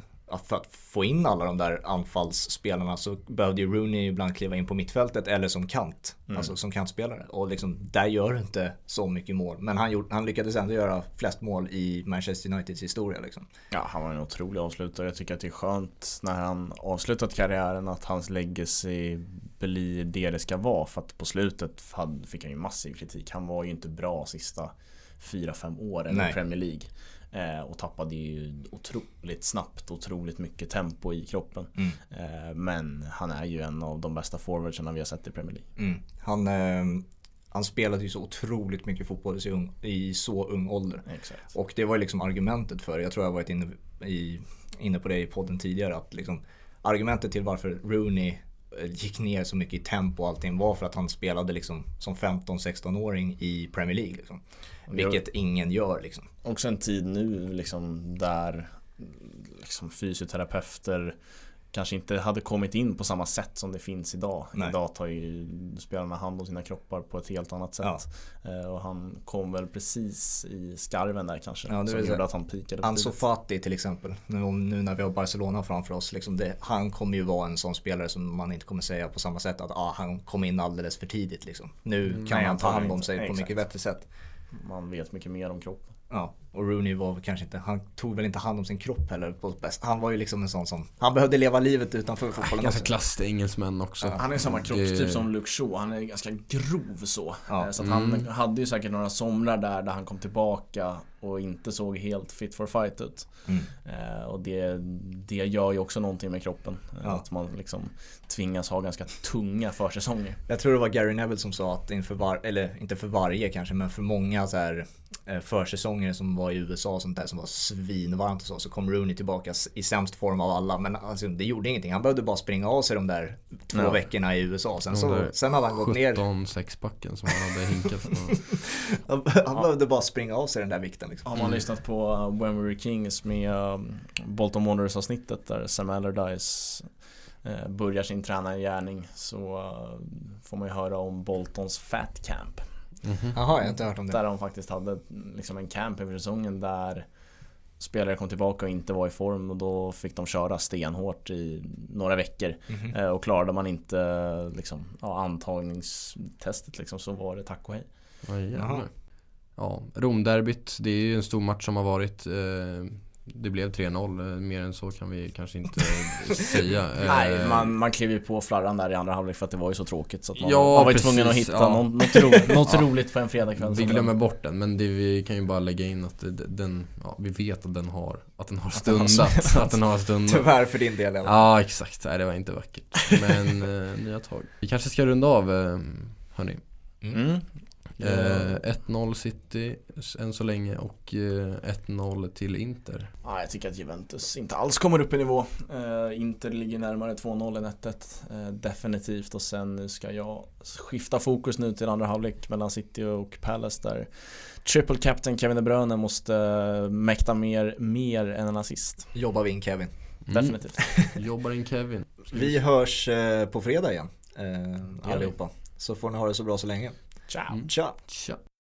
för att få in alla de där anfallsspelarna så behövde ju Rooney ibland kliva in på mittfältet eller som kant. Mm. Alltså som kantspelare. Och liksom, där gör du inte så mycket mål. Men han, gjort, han lyckades ändå göra flest mål i Manchester Uniteds historia. Liksom. Ja, han var en otrolig avslutare. Jag tycker att det är skönt när han avslutat karriären att hans legacy blir det det ska vara. För att på slutet fick han ju massiv kritik. Han var ju inte bra sista 4-5 åren i Premier League. Eh, och tappade ju otroligt snabbt, otroligt mycket tempo i kroppen. Mm. Eh, men han är ju en av de bästa forwardsarna vi har sett i Premier League. Mm. Han, eh, han spelade ju så otroligt mycket fotboll i så ung, i så ung ålder. Exakt. Och det var ju liksom argumentet för, jag tror jag varit inne, i, inne på det i podden tidigare, att liksom argumentet till varför Rooney eh, gick ner så mycket i tempo och allting var för att han spelade liksom som 15-16-åring i Premier League. Liksom. Vilket ingen gör liksom. Också en tid nu liksom där liksom fysioterapeuter kanske inte hade kommit in på samma sätt som det finns idag. Nej. Idag tar ju spelarna hand om sina kroppar på ett helt annat sätt. Ja. Eh, och han kom väl precis i skarven där kanske. Ja, som gjorde att han pikade. Ansu Fati till exempel. Nu, när vi har Barcelona framför oss. Liksom det, han kommer ju vara en sån spelare som man inte kommer säga på samma sätt att ah, han kom in alldeles för tidigt. Liksom. Nu mm, kan Nej, man ta hand om sig på mycket bättre sätt man vet mycket mer om kroppen. Ja, och Rooney var kanske inte, han tog väl inte hand om sin kropp heller på bäst. Han var ju liksom en sån som, han behövde leva livet utanför fotbollen Ganska klassig engelsmän också. Ja, han är samma kroppstyp det... som Luke Shaw, han är ganska grov så. Ja. Så att han mm. hade ju säkert några somrar där, där han kom tillbaka och inte såg helt fit for fight ut. Mm. Eh, och det, det gör ju också någonting med kroppen. Ja. Att man liksom tvingas ha ganska tunga försäsonger. Jag tror det var Gary Neville som sa att inför var, eller inte för varje kanske, men för många så här eh, försäsonger som var i USA och sånt där som var svinvarmt och så, så kom Rooney tillbaka i sämst form av alla. Men alltså, det gjorde ingenting. Han behövde bara springa av sig de där två ja. veckorna i USA. Sen, så, sen hade han gått ner. 17 sexpacken som han hade hinkat på. [LAUGHS] han, han behövde bara springa av sig den där vikten. Liksom. Har man mm. lyssnat på uh, When We Were Kings med um, Bolton Wanderers avsnittet där Sam Allardyce uh, börjar sin tränargärning så uh, får man ju höra om Boltons Fat Camp. Mm -hmm. Jaha, jag har inte hört om det. Där de faktiskt hade liksom en camp över säsongen där spelare kom tillbaka och inte var i form och då fick de köra stenhårt i några veckor. Mm -hmm. Och klarade man inte liksom, ja, antagningstestet liksom, så var det tack och hej. Ja, Ja, Romderbyt, det är ju en stor match som har varit. Eh, det blev 3-0, eh, mer än så kan vi kanske inte [LAUGHS] säga. Nej, eh, man, man klev ju på flarran där i andra halvlek för att det var ju så tråkigt så att man, ja, man var ju tvungen att hitta ja. något, något, ro, [LAUGHS] något ja. roligt på en fredagkväll. Vi glömmer bort den, men det, vi kan ju bara lägga in att den, ja, vi vet att den har, att den har stundat. att den har stundat. Tyvärr för din del Ja, exakt. Nej, det var inte vackert. Men nya tag. Vi kanske ska runda av, hörni. Mm. Eh, 1-0 City än så länge och eh, 1-0 till Inter. Ja, jag tycker att Juventus inte alls kommer upp i nivå. Eh, Inter ligger närmare 2-0 än 1-1. Eh, definitivt och sen ska jag skifta fokus nu till andra halvlek mellan City och Palace där Triple Captain Kevin De Bruyne måste eh, mäkta mer, mer än en assist. Jobbar vi in Kevin. Mm. Definitivt. [LAUGHS] Jobbar in Kevin. Vi hörs eh, på fredag igen. allihopa. Så får ni ha det så bra så länge. Ciao. Ciao. Ciao.